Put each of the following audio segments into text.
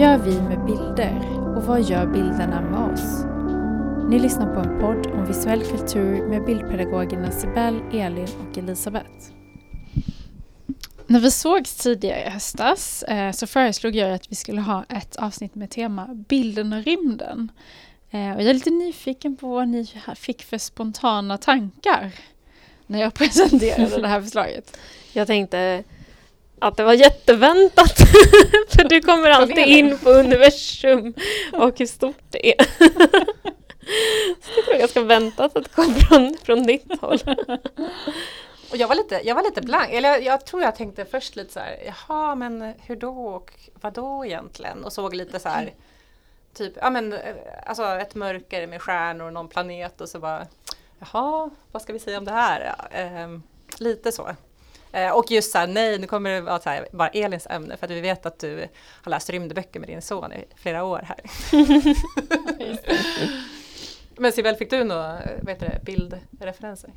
gör vi med bilder och vad gör bilderna med oss? Ni lyssnar på en podd om visuell kultur med bildpedagogerna Sibel, Elin och Elisabeth. När vi sågs tidigare i höstas eh, så föreslog jag att vi skulle ha ett avsnitt med tema bilden och rymden. Eh, och jag är lite nyfiken på vad ni fick för spontana tankar när jag presenterade det här förslaget. Jag tänkte att det var jätteväntat. För du kommer alltid in på universum och hur stort det är. Så det var ganska väntat att det kom från, från ditt håll. Och jag var lite, jag var lite blank, eller jag, jag, tror jag tänkte först lite så här, jaha men hur då och vad då egentligen? Och såg lite så här, typ, ja men alltså ett mörker med stjärnor och någon planet och så bara, jaha, vad ska vi säga om det här? Ja, eh, lite så. Eh, och just så här, nej, nu kommer det vara så här, bara Elins ämne för att vi vet att du har läst rymdböcker med din son i flera år här. men Sibel, fick du några bildreferenser?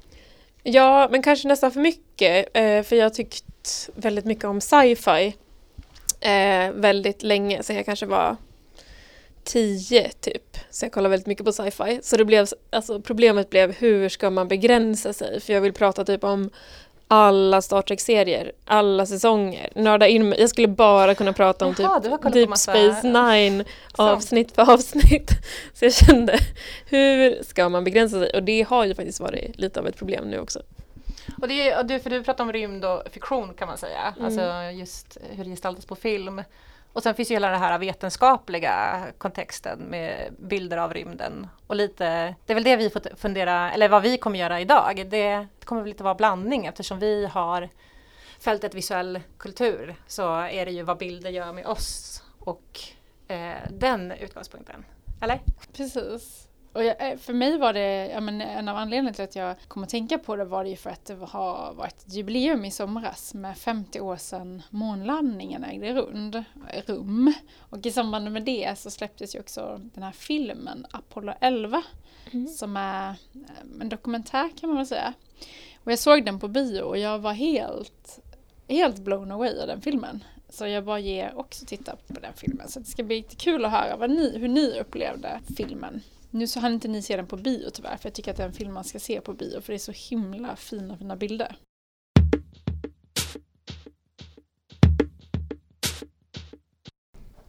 Ja, men kanske nästan för mycket, eh, för jag tyckt väldigt mycket om sci-fi eh, väldigt länge, sen jag kanske var tio typ. Så jag kollade väldigt mycket på sci-fi. Så det blev, alltså, problemet blev hur ska man begränsa sig? För jag vill prata typ om alla Star Trek-serier, alla säsonger, nörda in mig. Jag skulle bara kunna prata om Jaha, typ Deep Space Nine avsnitt för avsnitt. Så jag kände, hur ska man begränsa sig? Och det har ju faktiskt varit lite av ett problem nu också. Och det är, du, för du pratar om rymd och fiktion kan man säga, mm. alltså just hur det gestaltas på film. Och sen finns ju hela den här vetenskapliga kontexten med bilder av rymden. Och lite, det är väl det vi får fundera, eller vad vi kommer göra idag. Det kommer väl lite vara blandning eftersom vi har fältet visuell kultur så är det ju vad bilder gör med oss och eh, den utgångspunkten. Eller? Precis. Och jag, eh, för mig var det, ja, men en av anledningarna till att jag kom att tänka på det var det ju för att det har varit ett jubileum i somras med 50 år sedan månlandningen ägde rund, rum. Och i samband med det så släpptes ju också den här filmen Apollo 11 mm. som är eh, en dokumentär kan man väl säga. Och jag såg den på bio och jag var helt, helt blown away av den filmen. Så jag bara ger också titta på den filmen. Så det ska bli lite kul att höra vad ni, hur ni upplevde filmen. Nu så hann inte ni se den på bio tyvärr, för jag tycker att det är en film man ska se på bio, för det är så himla fina, fina bilder.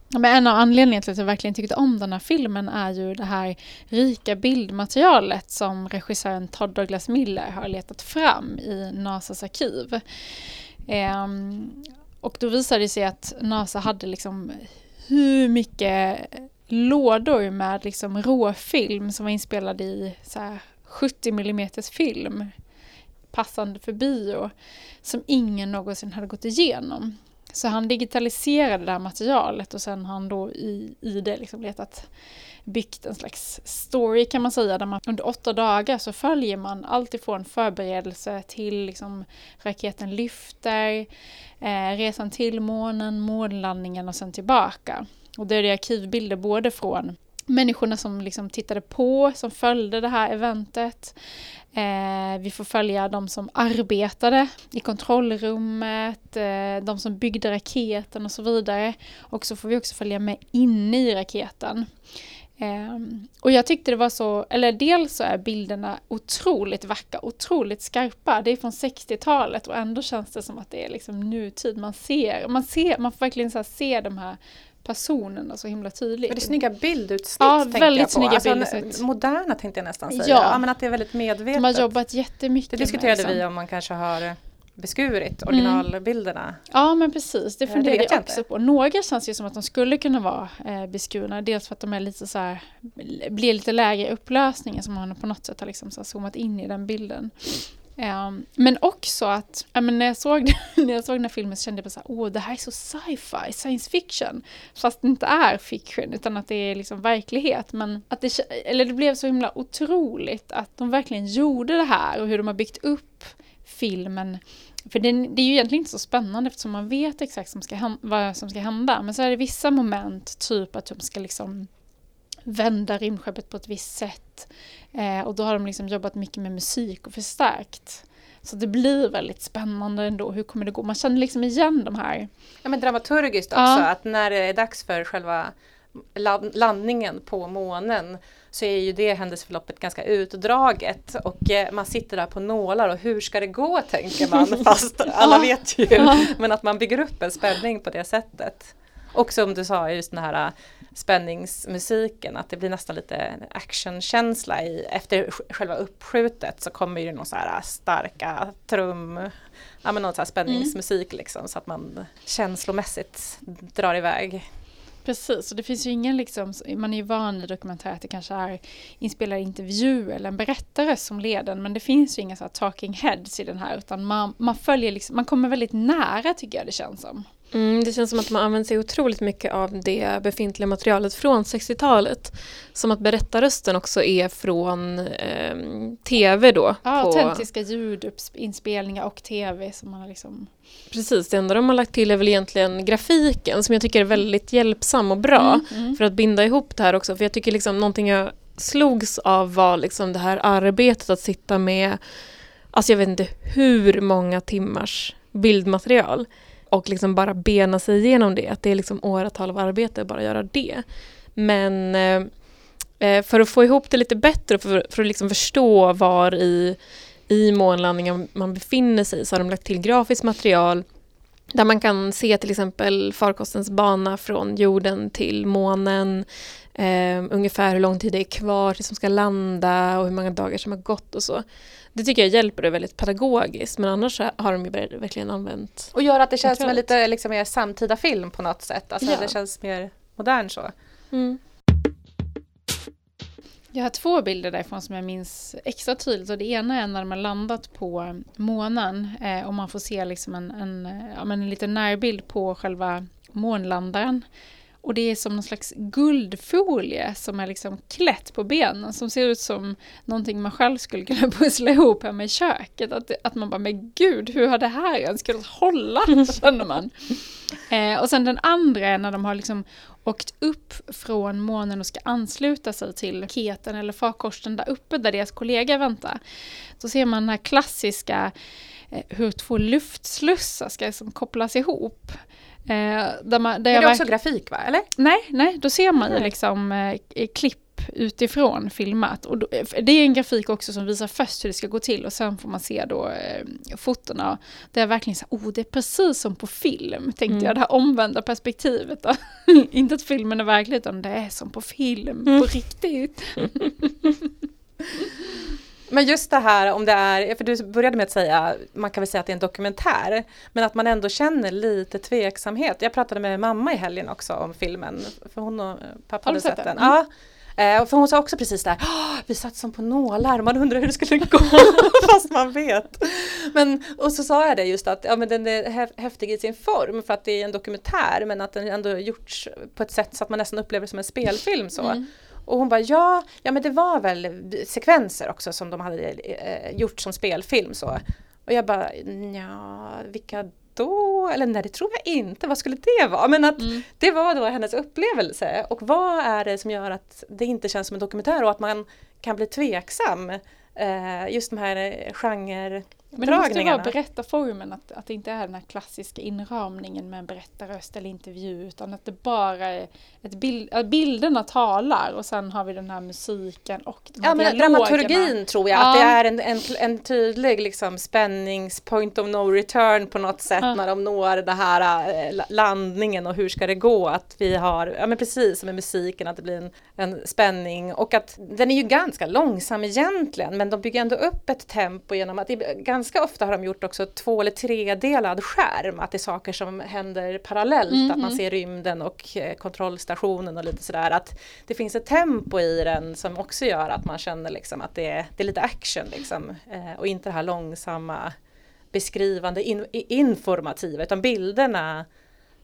Men en av anledningarna till att jag verkligen tyckte om den här filmen är ju det här rika bildmaterialet som regissören Todd Douglas Miller har letat fram i NASAs arkiv. Ehm, och då visade det sig att NASA hade liksom hur mycket lådor med liksom råfilm som var inspelad i så 70 mm film passande för bio som ingen någonsin hade gått igenom. Så han digitaliserade det här materialet och sen har han då i, i det liksom letat byggt en slags story kan man säga, där man under åtta dagar så följer man allt ifrån förberedelse till liksom raketen lyfter, eh, resan till månen, månlandningen och sen tillbaka. Och det är det arkivbilder både från människorna som liksom tittade på, som följde det här eventet. Eh, vi får följa de som arbetade i kontrollrummet, eh, de som byggde raketen och så vidare. Och så får vi också följa med inne i raketen. Eh, och jag tyckte det var så, eller dels så är bilderna otroligt vackra, otroligt skarpa. Det är från 60-talet och ändå känns det som att det är liksom nutid. Man ser, man ser, man får verkligen så se de här personerna så himla tydligt. Men det är snygga bildutsnitt Ja, väldigt snygga alltså, bildutsnitt. Moderna tänkte jag nästan säga. Ja. ja. men att det är väldigt medvetet. De har jobbat jättemycket Det diskuterade med, liksom. vi om man kanske har beskurit mm. originalbilderna. Mm. Ja men precis, det funderade jag också inte. på. Några känns ju som att de skulle kunna vara eh, beskurna. Dels för att de är lite så här, blir lite lägre upplösning som man på något sätt har liksom så zoomat in i den bilden. Um, men också att, ja, men när, jag såg, när jag såg den här filmen så kände jag bara såhär, åh det här är så sci-fi, science fiction. Fast det inte är fiction utan att det är liksom verklighet. Men att det, eller det blev så himla otroligt att de verkligen gjorde det här och hur de har byggt upp filmen. För det, det är ju egentligen inte så spännande eftersom man vet exakt som ska, vad som ska hända. Men så är det vissa moment, typ att de ska liksom vända rymdskeppet på ett visst sätt. Eh, och då har de liksom jobbat mycket med musik och förstärkt Så det blir väldigt spännande ändå, hur kommer det gå? Man känner liksom igen de här Ja men dramaturgiskt också, Ja. att när det är dags för själva la- landningen på månen så är ju det händelseförloppet ganska utdraget och eh, man sitter där på nålar och hur ska det gå tänker man fast alla vet ju. Men att man bygger upp en spänning på det sättet. Och som du sa, just den här äh, spänningsmusiken, att det blir nästan lite actionkänsla i, efter sj- själva uppskjutet så kommer ju någon så här starka trum, ja men någon så här spänningsmusik liksom så att man känslomässigt drar iväg. Precis, och det finns ju ingen liksom, man är ju van i dokumentär att det kanske är inspelad intervju eller en berättare som leder men det finns ju inga så här talking heads i den här utan man, man följer liksom, man kommer väldigt nära tycker jag det känns som. Mm, det känns som att man använder sig otroligt mycket av det befintliga materialet från 60-talet. Som att berättarrösten också är från ehm, tv då. Ja, på- autentiska ljudinspelningar och tv som man har liksom... Precis, det enda de har lagt till är väl egentligen grafiken som jag tycker är väldigt hjälpsam och bra. Mm, mm. För att binda ihop det här också. För jag tycker liksom någonting jag slogs av var liksom det här arbetet att sitta med, alltså jag vet inte hur många timmars bildmaterial. Och liksom bara bena sig igenom det. Att det är liksom åratal av arbete att bara göra det. Men eh, eh för att få ihop det lite bättre för, för att liksom förstå var i, i månlandningen man befinner sig så har de lagt till grafiskt material där man kan se till exempel farkostens bana från jorden till månen, eh, ungefär hur lång tid det är kvar tills de ska landa och hur många dagar som har gått och så. Det tycker jag hjälper det väldigt pedagogiskt men annars har de ju ver- verkligen använt Och gör att det känns som en lite liksom, mer samtida film på något sätt. Alltså Ja. det känns mer modern så. mm. Jag har två bilder därifrån som jag minns extra tydligt och det ena är när de har landat på månen eh, och man får se liksom en, en, ja, en liten närbild på själva månlandaren. Och det är som någon slags guldfolie som är liksom klätt på benen som ser ut som någonting man själv skulle kunna pussla ihop hemma i köket. Att, att man bara, men gud, hur har det här ens kunnat hålla? känner man. Eh, och sen den andra är när de har liksom åkt upp från månen och ska ansluta sig till keten eller farkosten där uppe där deras kollega väntar. då ser man den här klassiska eh, hur två luftslussar ska liksom kopplas ihop. Eh, där man, där jag det är också verk- grafik va, eller? Nej, nej, då ser man ju Nej. liksom eh, klipp utifrån filmat. Och då, för det är en grafik också som visar först hur det ska gå till och sen får man se då eh, fotona. Det är verkligen så oh det är precis som på film, tänkte Mm. jag, det här omvända perspektivet. Då. Inte att filmen är verklig utan det är som på film, Mm. på riktigt. Men just det här om det är, för du började med att säga, man kan väl säga att det är en dokumentär, men att man ändå känner lite tveksamhet. Jag pratade med mamma i helgen också om filmen, för hon och pappa hade sett sett den? den. Ja. Eh, För hon sa också precis där, "Åh, vi satt som på nålar, man undrar hur det skulle gå, fast man vet. Men, och så sa jag det just att ja, men den är hä- häftig i sin form för att det är en dokumentär men att den ändå gjorts på ett sätt så att man nästan upplever det som en spelfilm. Så. Mm. Och hon bara ja, ja men det var väl sekvenser också som de hade eh, gjort som spelfilm så. Och jag bara ja, vilka då? Eller nej det tror jag inte, vad skulle det vara? Men att Mm. det var då hennes upplevelse och vad är det som gör att det inte känns som en dokumentär och att man kan bli tveksam? Eh, just de här eh, genre Men det måste vara dragningarna. berättarformen, att, att det inte är den här klassiska inramningen med en berättarröst eller intervju, utan att det bara är ett bild, att bilderna talar och sen har vi den här musiken och de här Ja men dramaturgin tror jag Ja. att det är en, en, en tydlig liksom spännings point of no return på något sätt Ja. när de når den här la- landningen och hur ska det gå att vi har, ja men precis som med musiken att det blir en, en spänning och att den är ju ganska långsam egentligen men de bygger ändå upp ett tempo genom att det, ganska ofta har de gjort också två eller tredelad skärm att det är saker som händer parallellt Mm, att man mm. ser rymden och eh, kontrollstationen och lite sådär att det finns ett tempo i den som också gör att man känner liksom att det är, det är lite action liksom eh, och inte det här långsamma beskrivande in, informativa utan bilderna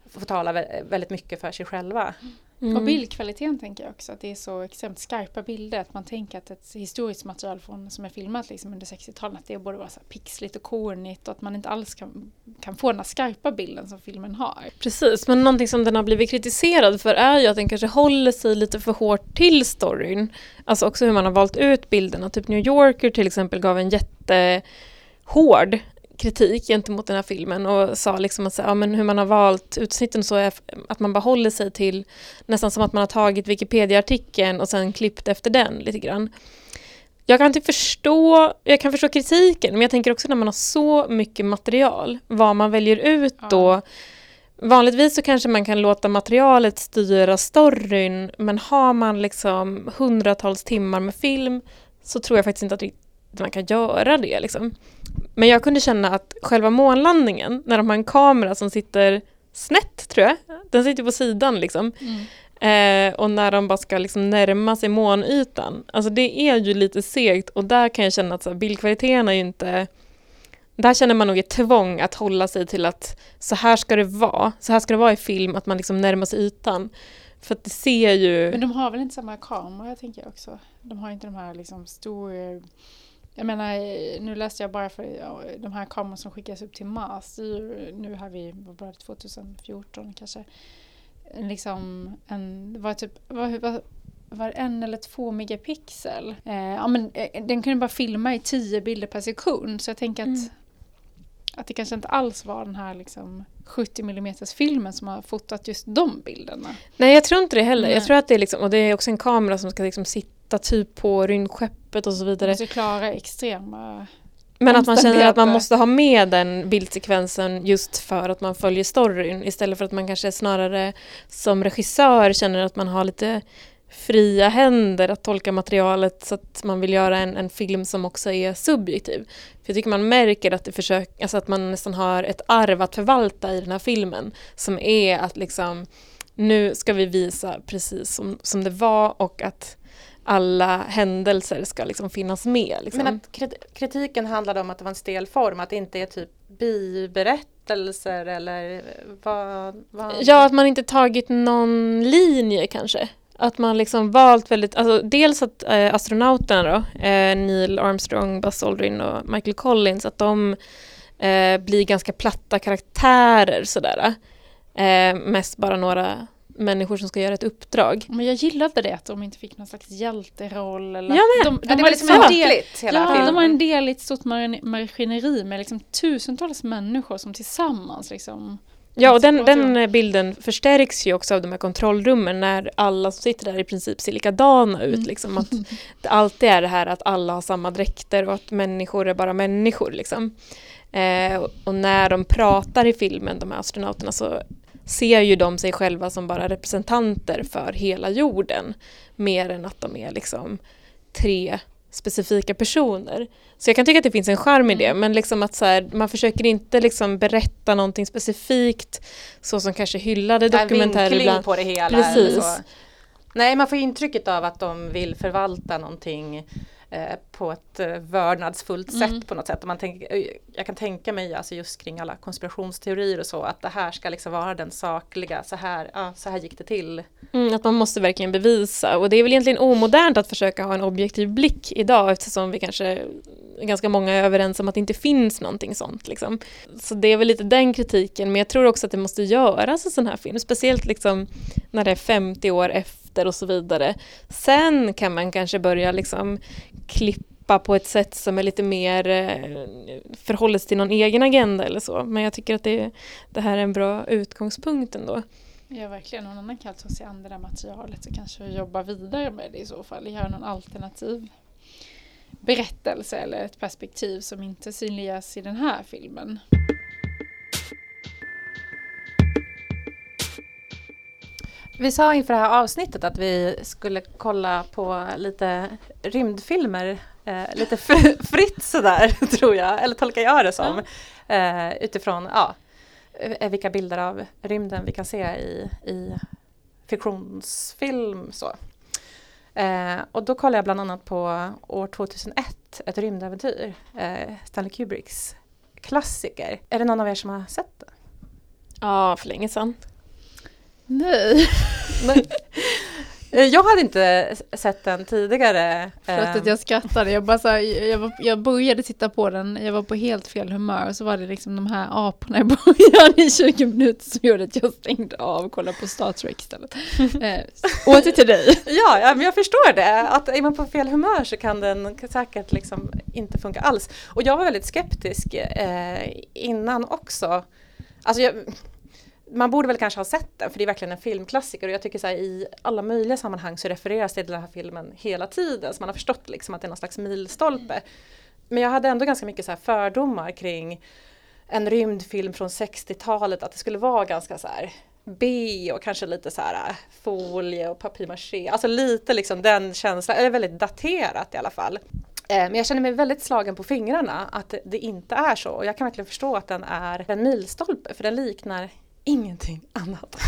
får tala vä- väldigt mycket för sig själva. Mm. Och bildkvaliteten tänker jag också, att det är så extremt skarpa bilder. Att man tänker att ett historiskt material från, som är filmat liksom under 60-talet, att det borde vara så pixligt och kornigt och att man inte alls kan, kan få den här skarpa bilden som filmen har. Precis, men någonting som den har blivit kritiserad för är ju att den kanske håller sig lite för hårt till storyn. Alltså också hur man har valt ut bilderna. Typ New Yorker till exempel gav en jätte hård kritik gentemot den här filmen och sa liksom att ja, men hur man har valt utsnitten så är att man bara håller sig till nästan som att man har tagit Wikipedia-artikeln och sen klippt efter den lite grann. Jag kan inte förstå, jag kan förstå kritiken men jag tänker också när man har så mycket material, vad man väljer ut då. Vanligtvis så kanske man kan låta materialet styra storyn men har man liksom hundratals timmar med film så tror jag faktiskt inte att man kan göra det. Liksom. Men jag kunde känna att själva månlandningen, när de har en kamera som sitter snett tror jag, den sitter på sidan liksom. Mm. Eh, och när de bara ska liksom närma sig månytan, alltså det är ju lite segt och där kan jag känna att så här, bildkvaliteten är ju inte där känner man nog ett tvång att hålla sig till att så här ska det vara, så här ska det vara i film, att man liksom närmar sig ytan. För att det ser ju... Men de har väl inte samma kamera tänker jag också? De har inte de här liksom stora jag menar, nu läste jag bara för ja, de här kamerorna som skickas upp till Mars, nu har vi, vad var det, 2014 kanske, liksom en, var typ, var, var, var en eller två megapixel. Eh, ja, men, eh, den kunde bara filma i tio bilder per sekund, så jag tänker att, mm. att det kanske inte alls var den här liksom 70 mm filmen som har fotat just de bilderna. Nej, jag tror inte det heller. Nej. Jag tror att det är liksom, och det är också en kamera som ska liksom sitta typ på rymdskeppet och så vidare. Man klara extrema men att man känner att man måste ha med den bildsekvensen just för att man följer storyn istället för att man kanske snarare som regissör känner att man har lite fria händer att tolka materialet så att man vill göra en, en film som också är subjektiv. För jag tycker man märker att, det försök, alltså att man nästan har ett arv att förvalta i den här filmen som är att liksom nu ska vi visa precis som, som det var och att alla händelser ska liksom finnas med. Liksom. Men att kritiken handlade om att det var en stel form, att det inte är typ biberättelser eller vad, vad? Ja, att man inte tagit någon linje kanske. Att man liksom valt väldigt, alltså dels att eh, astronauterna då, eh, Neil Armstrong, Buzz Aldrin och Michael Collins, att de eh, blir ganska platta karaktärer sådär. Eh, mest bara några människor som ska göra ett uppdrag. Men jag gillade det att de inte fick någon slags hjälteroll. Eller jag med. De, de ja, det var liksom en del, hela ja, filmen. de var en del i ett stort maskineri med liksom tusentals människor som tillsammans liksom Ja, och den, den, bilden förstärks ju också av de här kontrollrummen när alla som sitter där i princip ser likadana ut. Mm. Liksom, att det alltid är det här att alla har samma dräkter och att människor är bara människor. Liksom. Eh, och när de pratar i filmen, de här astronauterna, så ser ju de sig själva som bara representanter för hela jorden. Mer än att de är liksom tre specifika personer. Så jag kan tycka att det finns en charm i det, mm. men liksom att så här, man försöker inte liksom berätta någonting specifikt så som kanske hyllade dokumentärer ibland. på det hela. Precis. Nej, man får intrycket av att de vill förvalta någonting Eh, på ett eh, vördnadsfullt mm. sätt på något sätt. Och man tänk, eh, jag kan tänka mig alltså just kring alla konspirationsteorier och så att det här ska liksom vara den sakliga, så här, ja, så här gick det till. Mm, att man måste verkligen bevisa och det är väl egentligen omodernt att försöka ha en objektiv blick idag eftersom vi kanske ganska många är överens om att det inte finns någonting sånt. Liksom. Så det är väl lite den kritiken men jag tror också att det måste göras en sån här film, speciellt liksom när det är 50 år efter och så vidare. Sen kan man kanske börja liksom klippa på ett sätt som är lite mer eh, förhållet förhåller sig till någon egen agenda eller så. Men jag tycker att det, det här är en bra utgångspunkt ändå. Ja verkligen, om någon annan kan ta sig an det där materialet så kanske jobba vidare med det i så fall, göra någon alternativ berättelse eller ett perspektiv som inte synliggörs i den här filmen. Vi sa inför det här avsnittet att vi skulle kolla på lite rymdfilmer eh, lite fritt sådär tror jag, eller tolkar jag det som. Eh, utifrån ja, eh, vilka bilder av rymden vi kan se i, i fiktionsfilm. Så. Eh, och då kollade jag bland annat på år 2001, ett rymdäventyr, eh, Stanley Kubricks klassiker. Är det någon av er som har sett den? Ja, för länge sedan. Nej. Eh, jag hade inte sett den tidigare. Förlåt att Ehm, jag skrattade, jag, bara så här, jag, var, jag började titta på den, jag var på helt fel humör och så var det liksom de här aporna i början i 20 minuter som gjorde att jag stängde av och kollade på Star Trek istället. eh, åter till dig. Ja, ja, men jag förstår det. Att är man på fel humör så kan den säkert liksom inte funka alls. Och jag var väldigt skeptisk eh, innan också. Alltså jag, man borde väl kanske ha sett den för det är verkligen en filmklassiker och jag tycker så här, i alla möjliga sammanhang så refereras det till den här filmen hela tiden så man har förstått liksom att det är någon slags milstolpe. Men jag hade ändå ganska mycket så här fördomar kring en rymdfilm från 60-talet att det skulle vara ganska så här B och kanske lite så här äh, folie och papier-maché. Alltså lite liksom den känslan, eller väldigt daterat i alla fall. Eh, men jag känner mig väldigt slagen på fingrarna att det inte är så. Och jag kan verkligen förstå att den är en milstolpe för den liknar ingenting annat.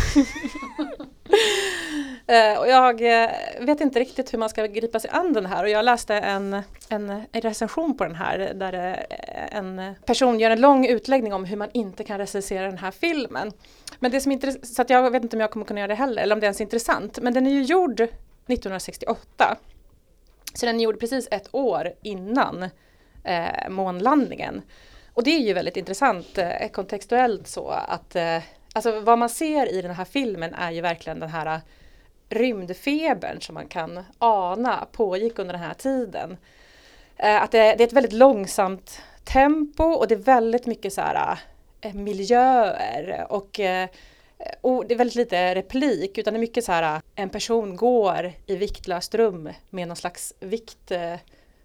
Eh, och jag eh, vet inte riktigt hur man ska gripa sig an den här och jag läste en, en, recension på den här där eh, en person gör en lång utläggning om hur man inte kan recensera den här filmen. Men det som är så att jag vet inte om jag kommer kunna göra det heller eller om det ens är intressant, men den är ju gjord 1968. Så den är gjord precis ett år innan eh, månlandningen. Och det är ju väldigt intressant eh, kontextuellt så att eh, alltså vad man ser i den här filmen är ju verkligen den här äh, rymdfebern som man kan ana pågick under den här tiden. Äh, att det, det är ett väldigt långsamt tempo och det är väldigt mycket så här äh, miljöer och och det är väldigt lite replik utan det är mycket så här en person går i viktlöst rum med någon slags vikt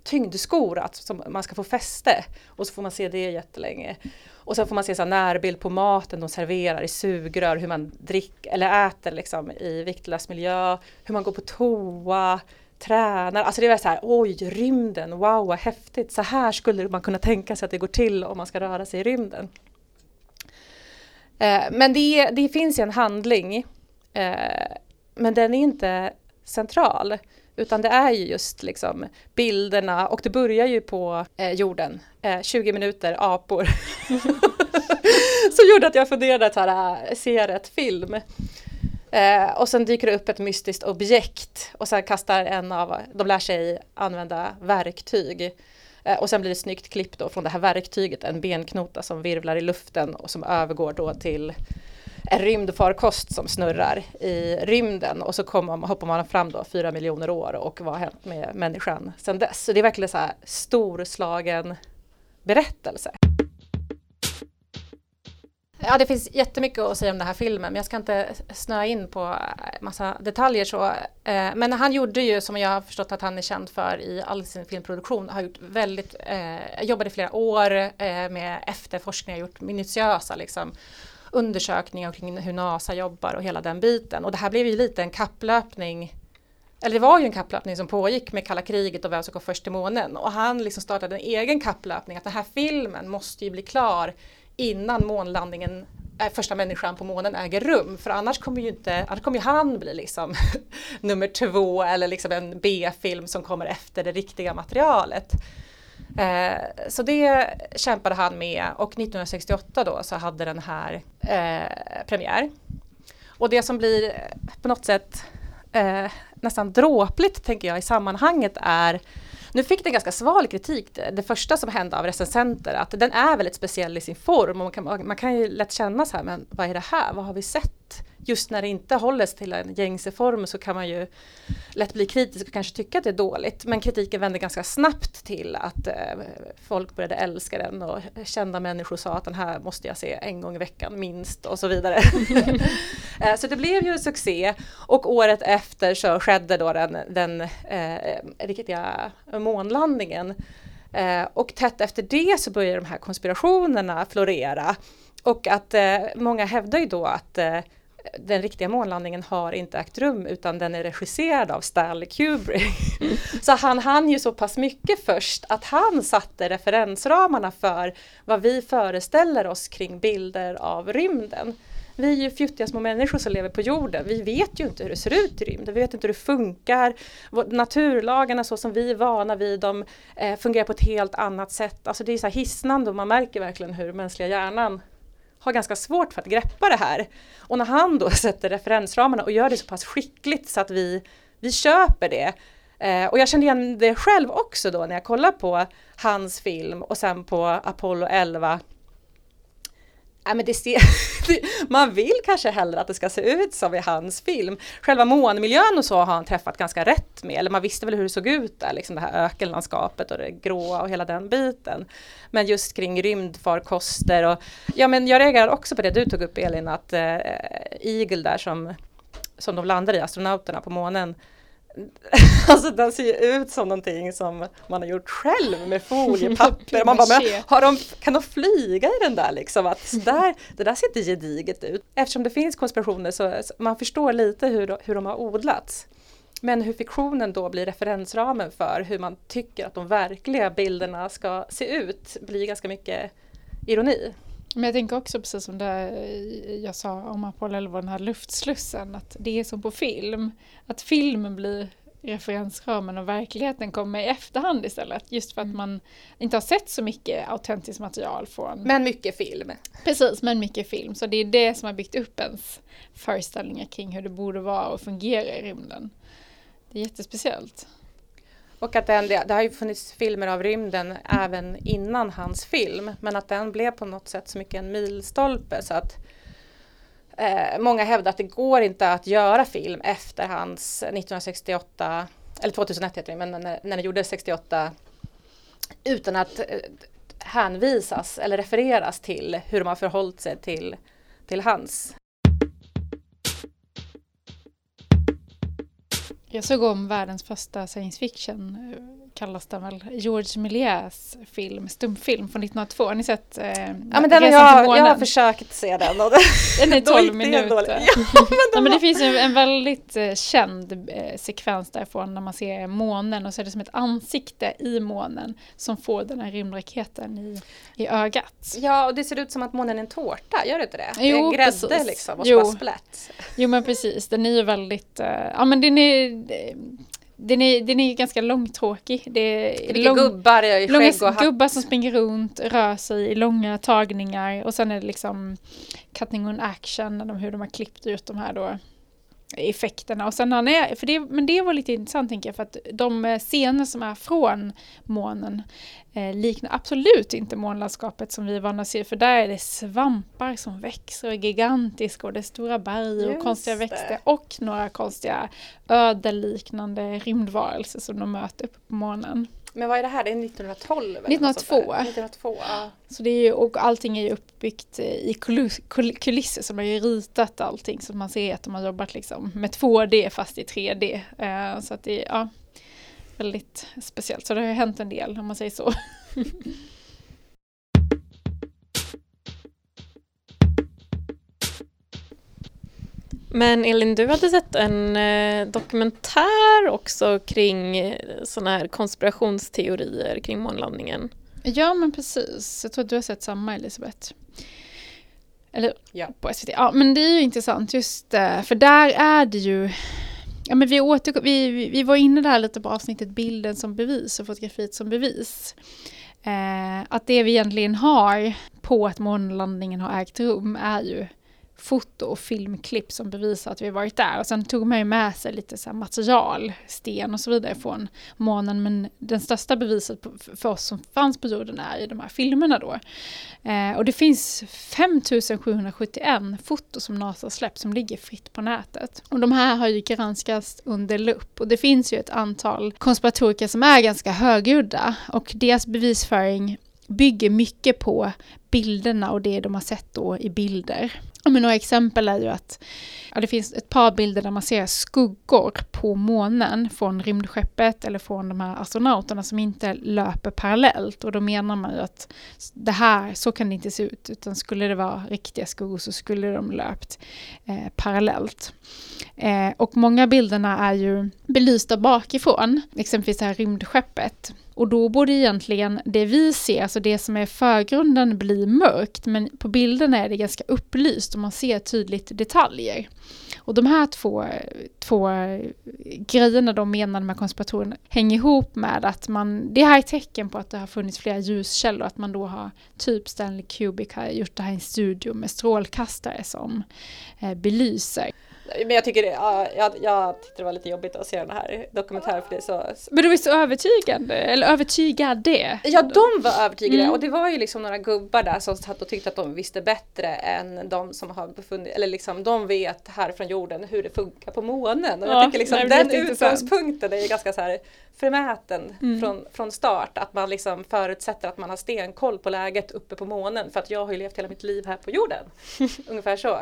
tyngdskor att, som man ska få fäste och så får man se det jättelänge. Och sen får man se så här närbild på maten de serverar i sugrör, hur man dricker eller äter liksom i viktlös miljö, hur man går på toa, tränar. Alltså det är så här, oj, rymden, wow vad häftigt, så här skulle man kunna tänka sig att det går till om man ska röra sig i rymden. Eh, men det, det finns ju en handling, eh, men den är inte central. Utan det är ju just liksom bilderna och det börjar ju på eh, jorden, eh, 20 minuter apor. Så gjorde att jag funderade att här, se rätt film. Eh, och sen dyker det upp ett mystiskt objekt och sen kastar en av, de lär sig använda verktyg. Eh, och sen blir det snyggt klipp då från det här verktyget, en benknota som virvlar i luften och som övergår då till en rymdfarkost som snurrar i rymden och så kommer, hoppar man fram då fyra miljoner år och vad har hänt med människan sedan dess. Så det är verkligen så här storslagen berättelse. Ja, det finns jättemycket att säga om den här filmen, men jag ska inte snöa in på eh, massa detaljer så. Eh, men han gjorde ju, som jag har förstått att han är känd för i all sin filmproduktion, har gjort väldigt, eh, jobbade i flera år eh, med efterforskningar, gjort minutiösa liksom, undersökningar kring hur NASA jobbar och hela den biten. Och det här blev ju lite en kapplöpning eller det var ju en kapplöpning som pågick med kalla kriget och vem som kom först till månen. Och han liksom startade en egen kapplöpning att den här filmen måste ju bli klar innan månlandningen, äh, första människan på månen äger rum. För annars kommer ju, inte, annars kommer ju han bli liksom nummer två eller liksom en B-film som kommer efter det riktiga materialet. Eh, så det kämpade han med och 1968 då så hade den här eh, premiär. Och det som blir eh, på något sätt eh, nästan dråpligt tänker jag i sammanhanget är nu fick den ganska sval kritik, det, det första som hände av recensenter, att den är väldigt speciell i sin form och man kan, man kan ju lätt känna så här, men vad är det här, vad har vi sett? Just när det inte hålls till en gängse form så kan man ju lätt bli kritisk och kanske tycka att det är dåligt. Men kritiken vände ganska snabbt till att eh, folk började älska den och kända människor sa att den här måste jag se en gång i veckan minst och så vidare. Eh, så det blev ju en succé och året efter så skedde då den, den eh, riktiga månlandningen. Eh, och tätt efter det så började de här konspirationerna florera. Och att eh, många hävdar ju då att eh, den riktiga månlandningen har inte ägt rum utan den är regisserad av Stanley Kubrick. Så han hann ju så pass mycket först att han satte referensramarna för vad vi föreställer oss kring bilder av rymden. Vi är ju fjuttiga små människor som lever på jorden. Vi vet ju inte hur det ser ut i rymden. Vi vet inte hur det funkar. Naturlagarna så som vi är vana vid dem eh, fungerar på ett helt annat sätt. Alltså det är så här hisnande och man märker verkligen hur mänskliga hjärnan har ganska svårt för att greppa det här. Och när han då sätter referensramarna och gör det så pass skickligt så att vi vi köper det. Eh, och jag kände igen det själv också då när jag kollade på hans film och sen på Apollo 11 Nej, men det ser, man vill kanske hellre att det ska se ut som i hans film. Själva månmiljön och så har han träffat ganska rätt med, eller man visste väl hur det såg ut där, liksom det här ökenlandskapet och det gråa och hela den biten. Men just kring rymdfarkoster och ja men jag reagerar också på det du tog upp Elin, att eh, Eagle där som, som de landar i, astronauterna på månen, Alltså den ser ju ut som någonting som man har gjort själv med foliepapper. man bara, men har de, kan de flyga i den där liksom? Att där, det där ser inte gediget ut. Eftersom det finns konspirationer så, så man förstår lite hur, hur de har odlats. Men hur fiktionen då blir referensramen för hur man tycker att de verkliga bilderna ska se ut blir ganska mycket ironi. Men jag tänker också precis som det jag sa om Apollo 11, den här luftslussen, att det är som på film. Att filmen blir referensramen och verkligheten kommer i efterhand istället. Just för att mm. man inte har sett så mycket autentiskt material från... Men mycket film. Precis, men mycket film. Så det är det som har byggt upp ens föreställningar kring hur det borde vara och fungera i rymden. Det är jättespeciellt. Och att den, det, det har ju funnits filmer av rymden även innan hans film, men att den blev på något sätt så mycket en milstolpe så att eh, många hävdar att det går inte att göra film efter hans 1968, eller 2001 heter det, men när, när den gjordes 68 utan att eh, hänvisas eller refereras till hur de har förhållit sig till, till hans Jag såg om världens första science fiction, eh, kallas den väl, George Méliès film, stumfilm från 1902. Har ni sett eh, Ja men den har jag, jag har försökt se den. Och den är 12 minuter. Ja, men, ja, men det finns ju en väldigt eh, känd eh, sekvens därifrån när man ser månen och så är det som ett ansikte i månen som får den här rymdraketen i, i ögat. Ja och det ser ut som att månen är en tårta, gör det inte det? Jo, det är grädde precis. liksom och så bara splätt. Jo men precis, den är ju väldigt, eh, ja men den är den är, den är ganska långtråkig. Det är, lång, gubbar i och gubbar som springer runt, rör sig i långa tagningar och sen är det liksom cutting on action, hur de har klippt ut de här då effekterna. Och sen han är, för det, men det var lite intressant tänker jag, för att de scener som är från månen eh, liknar absolut inte månlandskapet som vi är vana att se, för där är det svampar som växer och är gigantiska och det är stora berg och Just konstiga det. växter och några konstiga ödeliknande rymdvarelser som de möter uppe på månen. Men vad är det här? Det är 1912? 1902. 1902 ja. Så det är ju, och allting är ju uppbyggt i kulisser som har ju ritat allting så man ser att de har jobbat liksom med 2D fast i 3D. Uh, så att det är ja, väldigt speciellt. Så det har ju hänt en del om man säger så. Men Elin, du hade sett en eh, dokumentär också kring eh, sådana här konspirationsteorier kring månlandningen. Ja, men precis. Jag tror att du har sett samma, Elisabeth. Eller ja. på SVT. Ja, men det är ju intressant just eh, för där är det ju Ja, men vi, åter, vi, vi var inne där lite på avsnittet bilden som bevis och fotografiet som bevis. Eh, att det vi egentligen har på att månlandningen har ägt rum är ju foto och filmklipp som bevisar att vi varit där. Och sen tog man ju med sig lite så material, sten och så vidare från månen. Men den största beviset för oss som fanns på jorden är i de här filmerna då. Eh, och det finns 5771 foto som NASA släppt som ligger fritt på nätet. Och de här har ju granskats under lupp. Och det finns ju ett antal konspiratoriker som är ganska högljudda. Och deras bevisföring bygger mycket på bilderna och det de har sett då i bilder. Men några exempel är ju att ja, det finns ett par bilder där man ser skuggor på månen från rymdskeppet eller från de här astronauterna som inte löper parallellt. Och då menar man ju att det här, så kan det inte se ut, utan skulle det vara riktiga skuggor så skulle de löpt eh, parallellt. Eh, och många bilderna är ju belysta bakifrån, exempelvis det här rymdskeppet. Och då borde egentligen det vi ser, alltså det som är förgrunden, bli mörkt. Men på bilderna är det ganska upplyst och man ser tydligt detaljer. Och de här två, två eh, grejerna de menar med konspiratorerna hänger ihop med att man, det här är tecken på att det har funnits flera ljuskällor, att man då har, typ Stanley Kubrick har gjort det här i en studio med strålkastare som eh, belyser. Men jag tycker det, ja, jag, jag tyckte det var lite jobbigt att se den här dokumentären för det så Men du är så övertygande, eller övertygade. Ja, de var övertygade Mm. och det var ju liksom några gubbar där som satt och tyckte att de visste bättre än de som har befunnit, eller liksom de vet här från jorden hur det funkar på månen. Och Ja, jag tycker liksom nej, den utgångspunkten är ju ganska så här förmäten Mm. från, från start. Att man liksom förutsätter att man har stenkoll på läget uppe på månen för att jag har ju levt hela mitt liv här på jorden. Ungefär så.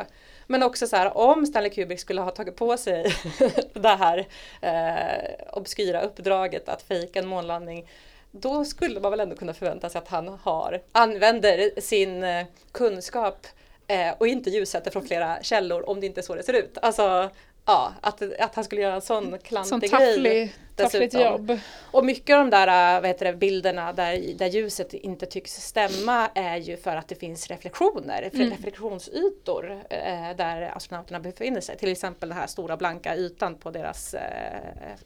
Men också så här om Stanley Kubrick skulle ha tagit på sig det här eh, obskyra uppdraget att fejka en månlandning då skulle man väl ändå kunna förvänta sig att han har, använder sin eh, kunskap eh, och inte ljussätter från flera källor om det inte är så det ser ut. Alltså, ja, att, att han skulle göra en sån Sån klantig grej. tafflig, taffligt dessutom. jobb. Och mycket av de där äh, vad heter det, bilderna där, där ljuset inte tycks stämma är ju för att det finns reflektioner, Mm. reflektionsytor eh, där astronauterna befinner sig. Till exempel den här stora blanka ytan på deras eh,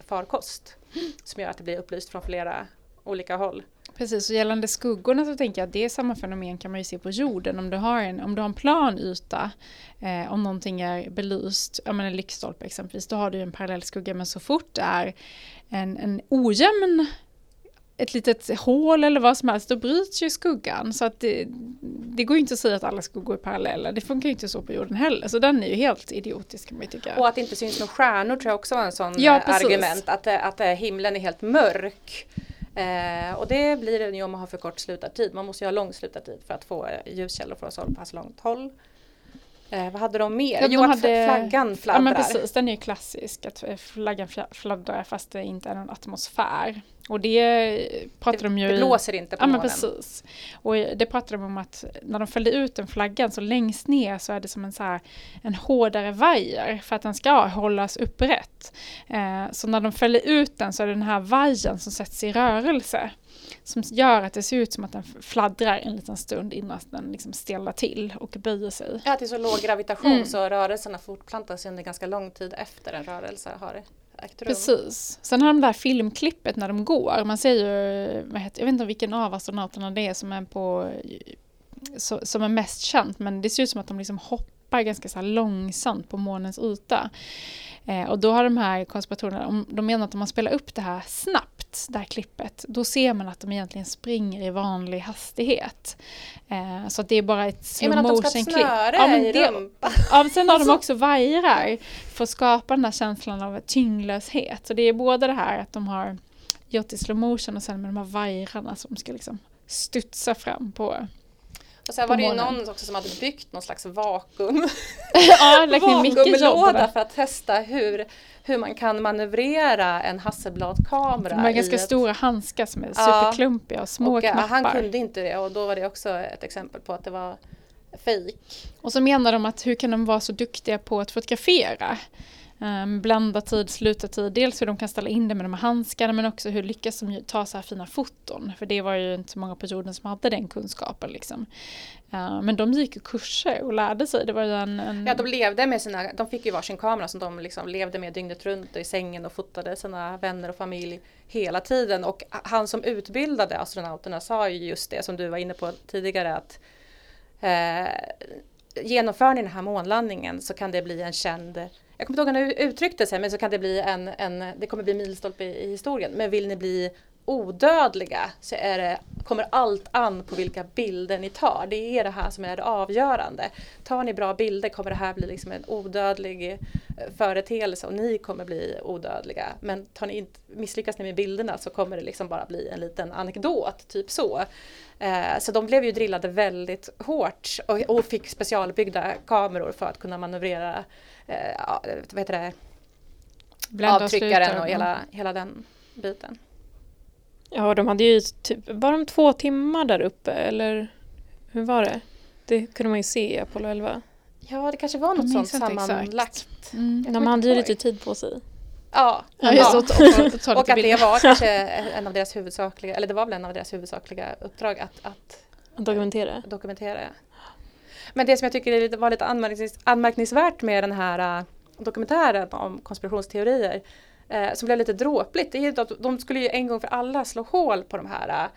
farkost. Som gör att det blir upplyst från flera olika håll. Precis, och gällande skuggorna så tänker jag att det är samma fenomen kan man ju se på jorden. Om du har en, om du har en plan yta, eh, om någonting är belyst, ja men en lyktstolpe exempelvis, då har du en parallell skugga. Men så fort det är en, en ojämn, ett litet hål eller vad som helst, då bryts ju skuggan. Så att det, det går ju inte att säga att alla skuggor är parallella. Det funkar ju inte så på jorden heller. Så den är ju helt idiotisk kan man ju tycka. Och att det inte syns några stjärnor tror jag också var en sån Ja, eh, precis. argument. Att, eh, att eh, himlen är helt mörk. Eh, och det blir det ju om man har för kort slutartid. Man måste ju ha lång slutartid för att få eh, ljuskällor från så pass långt håll. Eh, vad hade de mer? Ja, de jo, att hade- flaggan Ja fladdrar. men precis, den är ju klassisk att eh, flaggan fla- fladdrar fast det inte är någon atmosfär. Och det pratar det, de ju det blåser inte på Ja men månen. precis. Och det pratade de om att när de fällde ut den flaggan så längst ner så är det som en, så här, en hårdare vajer för att den ska hållas upprätt. Eh, så när de fäller ut den så är det den här vajern som sätts i rörelse. Som gör att det ser ut som att den fladdrar en liten stund innan den liksom stelnar till och böjer sig. Ja, att det är så låg gravitation Mm. så rörelserna fortplantar sig under ganska lång tid efter en rörelse har ägt rum. Precis. Sen har de det här filmklippet när de går. Man ser ju, jag vet inte vilken av astronauterna det är som är på som är mest känt men det ser ut som att de liksom hoppar ganska så långsamt på månens yta. Eh, och då har de här konspiratorerna, de menar att om man spelar upp det här snabbt, det här klippet, då ser man att de egentligen springer i vanlig hastighet. Eh, så att det är bara ett slow menar att de ska ha motion klipp. Ja, men i det- rumpan. Ja, men sen har de också vajrar för att skapa den här känslan av tyngdlöshet. Så det är både det här att de har gjort i slow motion och sen med de här vajrarna som ska liksom studsa fram på... Och sen var det ju månen. någon också som hade byggt någon slags vakuum, ja, vakuumlåda för att testa hur, hur man kan manövrera en Hasselblad-kamera. De har ganska ett- stora handskar som är Ja. superklumpiga och små och, knappar. Han kunde inte det och då var det också ett exempel på att det var fejk. Och så menar de att hur kan de vara så duktiga på att fotografera? Um, blanda tid, sluta tid. Dels hur de kan ställa in det med de här handskarna men också hur lyckas de ta så här fina foton? För det var ju inte så många på jorden som hade den kunskapen. Liksom. Uh, men de gick ju kurser och lärde sig. Det var ju en, en... Ja, de levde med sina, de fick ju varsin kamera som de liksom levde med dygnet runt i sängen och fotade sina vänner och familj hela tiden. Och han som utbildade astronauterna sa ju just det som du var inne på tidigare att eh, genomför ni den här månlandningen så kan det bli en känd jag kommer inte ihåg hur han uttryckte sig men så kan det bli en, en det kommer bli milstolpe i, i historien. Men vill ni bli odödliga så är det, kommer allt an på vilka bilder ni tar. Det är det här som är det avgörande. Tar ni bra bilder kommer det här bli liksom en odödlig eh, företeelse och ni kommer bli odödliga. Men tar ni inte, misslyckas ni med bilderna så kommer det liksom bara bli en liten anekdot, typ så. Eh, så de blev ju drillade väldigt hårt och, och fick specialbyggda kameror för att kunna manövrera eh, ja, vad heter det, avtryckaren och hela, hela den biten. Ja, de hade ju typ, var de två timmar där uppe eller hur var det? Det kunde man ju se i Apollo 11. Ja, det kanske var något sånt sammanlagt. Mm. De hade ju lite tid på sig. Ja, Ja, det, och och och att det var kanske en av deras huvudsakliga, eller det var väl en av deras huvudsakliga uppdrag att, att Att dokumentera. dokumentera. Men det som jag tycker var lite anmärknings, anmärkningsvärt med den här äh, dokumentären om konspirationsteorier eh, som blev lite dråpligt, det är ju att de skulle ju en gång för alla slå hål på de här äh,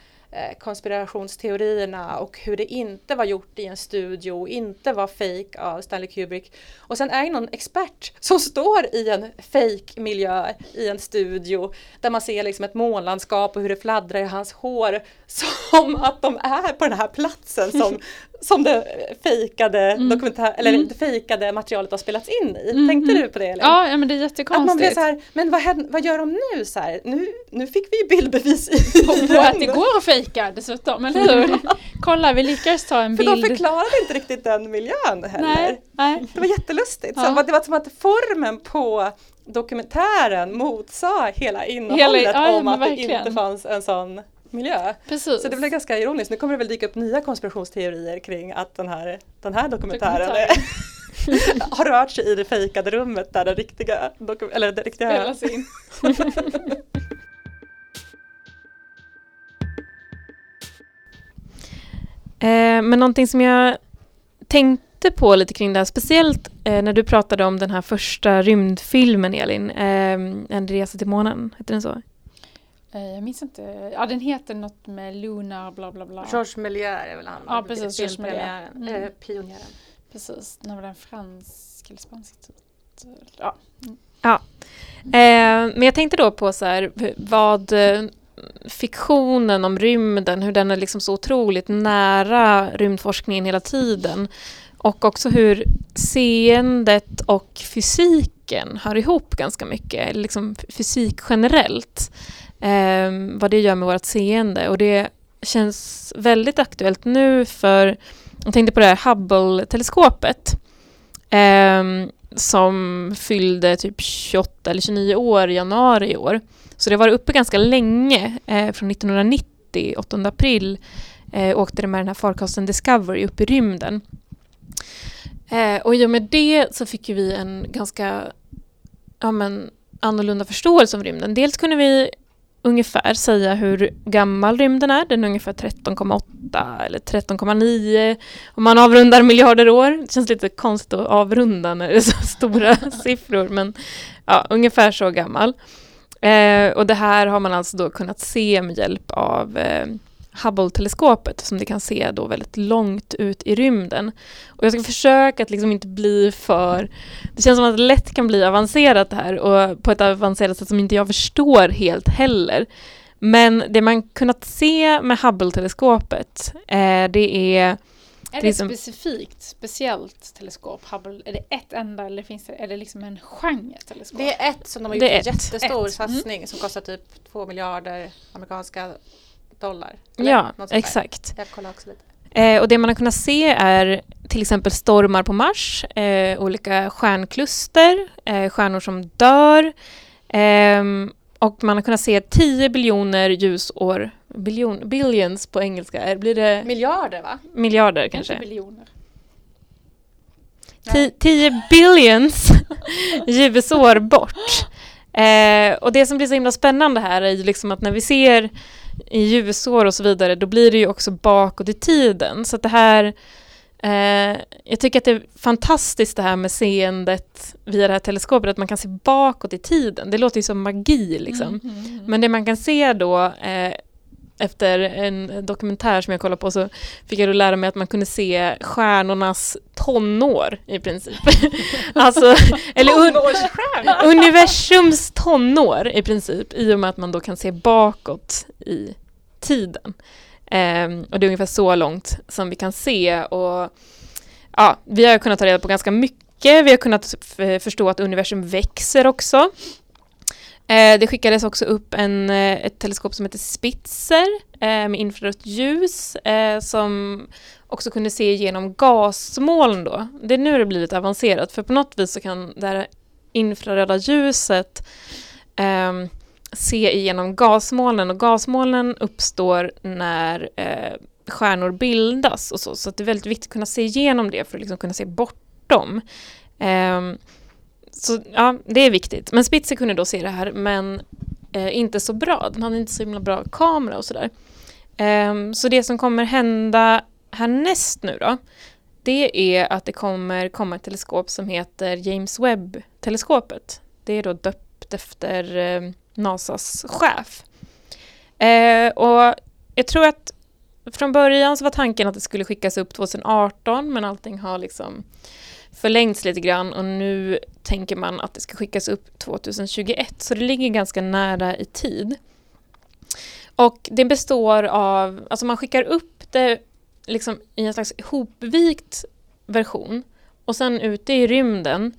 konspirationsteorierna och hur det inte var gjort i en studio, inte var fake av Stanley Kubrick. Och sen är det någon expert som står i en fake miljö i en studio där man ser liksom ett månlandskap och hur det fladdrar i hans hår som att de är på den här platsen som, som det fejkade, Mm. dokumentär, eller Mm. fejkade materialet har spelats in i. Mm, Tänkte mm. du på det Elin? Ja, ja men det är Att man jättekonstigt. blir så här, men vad, händer, vad gör de nu? Så här, nu? Nu fick vi ju bildbevis i på, på att det går att fejka dessutom, eller hur? Kolla, vi lyckades ta en För de bild. förklarade inte riktigt den miljön heller. Nej, nej. Det var jättelustigt. Ja. Så det var som att formen på dokumentären motsa hela innehållet ja, ja, om att det verkligen. inte fanns en sån miljö. Precis. Så det blev ganska ironiskt. Nu kommer det väl dyka upp nya konspirationsteorier kring att den här, den här dokumentären Dokumentären. har rört sig i det fejkade rummet där den riktiga, eller det riktiga spelas in. men någonting som jag tänkte på lite kring det här, speciellt eh, när du pratade om den här första rymdfilmen Elin, eh, En resa till månen, heter den så? Eh, Jag minns inte. Ja, den heter något med Lunar bla bla bla. Georges Méliès är väl han? Ja, precis, Georges Méliès. Mm. eh, pionjären. Precis, när var den fransk eller spansk titel? Ja. Eh, men jag tänkte då på så här, vad eh, fiktionen om rymden, hur den är liksom så otroligt nära rymdforskningen hela tiden. Och också hur seendet och fysiken hör ihop ganska mycket, liksom fysik generellt. Eh, vad det gör med vårt seende. Och det känns väldigt aktuellt nu för, jag tänkte på det här Hubble-teleskopet. eh, som fyllde typ 28 eller 29 år i januari i år. Så det var uppe ganska länge, eh, från 1990, 8 april, eh, åkte det med den här farkosten Discovery upp i rymden. Eh, och i och med det så fick ju vi en ganska ja, men, annorlunda förståelse om rymden. Dels kunde vi ungefär säga hur gammal rymden är. Den är ungefär 13,8 eller 13,9 om man avrundar miljarder år. Det känns lite konstigt att avrunda när det är så stora siffror men ja, ungefär så gammal. Eh, och det här har man alltså då kunnat se med hjälp av eh, Hubble-teleskopet som det kan se då väldigt långt ut i rymden. Och jag ska försöka att liksom inte bli för... Det känns som att det lätt kan bli avancerat det här och på ett avancerat sätt som inte jag förstår helt heller. Men det man kunnat se med Hubble-teleskopet eh, det är är Det det är ett som- specifikt, speciellt teleskop, Hubble? Är det ett enda eller finns det, är det liksom en genre teleskop? Det är ett som de har gjort är en jättestor Ett. satsning som kostar typ två miljarder amerikanska dollar. Ja, Något sånt där. exakt. Jag kollar också lite. Eh, och det man har kunnat se är till exempel stormar på Mars, eh, olika stjärnkluster, eh, stjärnor som dör. Och man har kunnat se 10 biljoner ljusår, biljon, billions på engelska, blir det Miljarder va? miljarder Inte kanske? biljoner. Ti- 10 billions ljusår bort. Eh, och det som blir så himla spännande här är ju liksom att när vi ser i ljusår och så vidare, då blir det ju också bakåt i tiden. Så att det här, eh, jag tycker att det är fantastiskt det här med seendet via det här teleskopet, att man kan se bakåt i tiden. Det låter ju som magi liksom. Mm, mm, mm. Men det man kan se då eh, efter en dokumentär som jag kollade på så fick jag då lära mig att man kunde se stjärnornas tonår i princip. alltså, eller un- universums tonår i princip i och med att man då kan se bakåt i tiden. Ehm, och det är ungefär så långt som vi kan se och ja, vi har kunnat ta reda på ganska mycket. Vi har kunnat eh, förstå att universum växer också. Eh, det skickades också upp en, eh, ett teleskop som heter Spitzer eh, med infrarött ljus eh, som också kunde se genom gasmoln då. Det är nu det blir lite avancerat för på något vis så kan det här infraröda ljuset ehm, se igenom gasmolnen och gasmolnen uppstår när eh, stjärnor bildas och så. Så att det är väldigt viktigt att kunna se igenom det för att liksom kunna se bortom. Eh, så ja, det är viktigt. Men Spitzer kunde då se det här men eh, inte så bra. Den hade inte så himla bra kamera och sådär. Eh, så det som kommer hända härnäst nu då det är att det kommer komma ett teleskop som heter James Webb-teleskopet. Det är då döpt efter eh, NASAs chef. Eh, och jag tror att från början så var tanken att det skulle skickas upp 2018 men allting har liksom förlängts lite grann och nu tänker man att det ska skickas upp 2021 så det ligger ganska nära i tid. Och det består av, alltså man skickar upp det liksom i en slags hopvikt version och sen ute i rymden,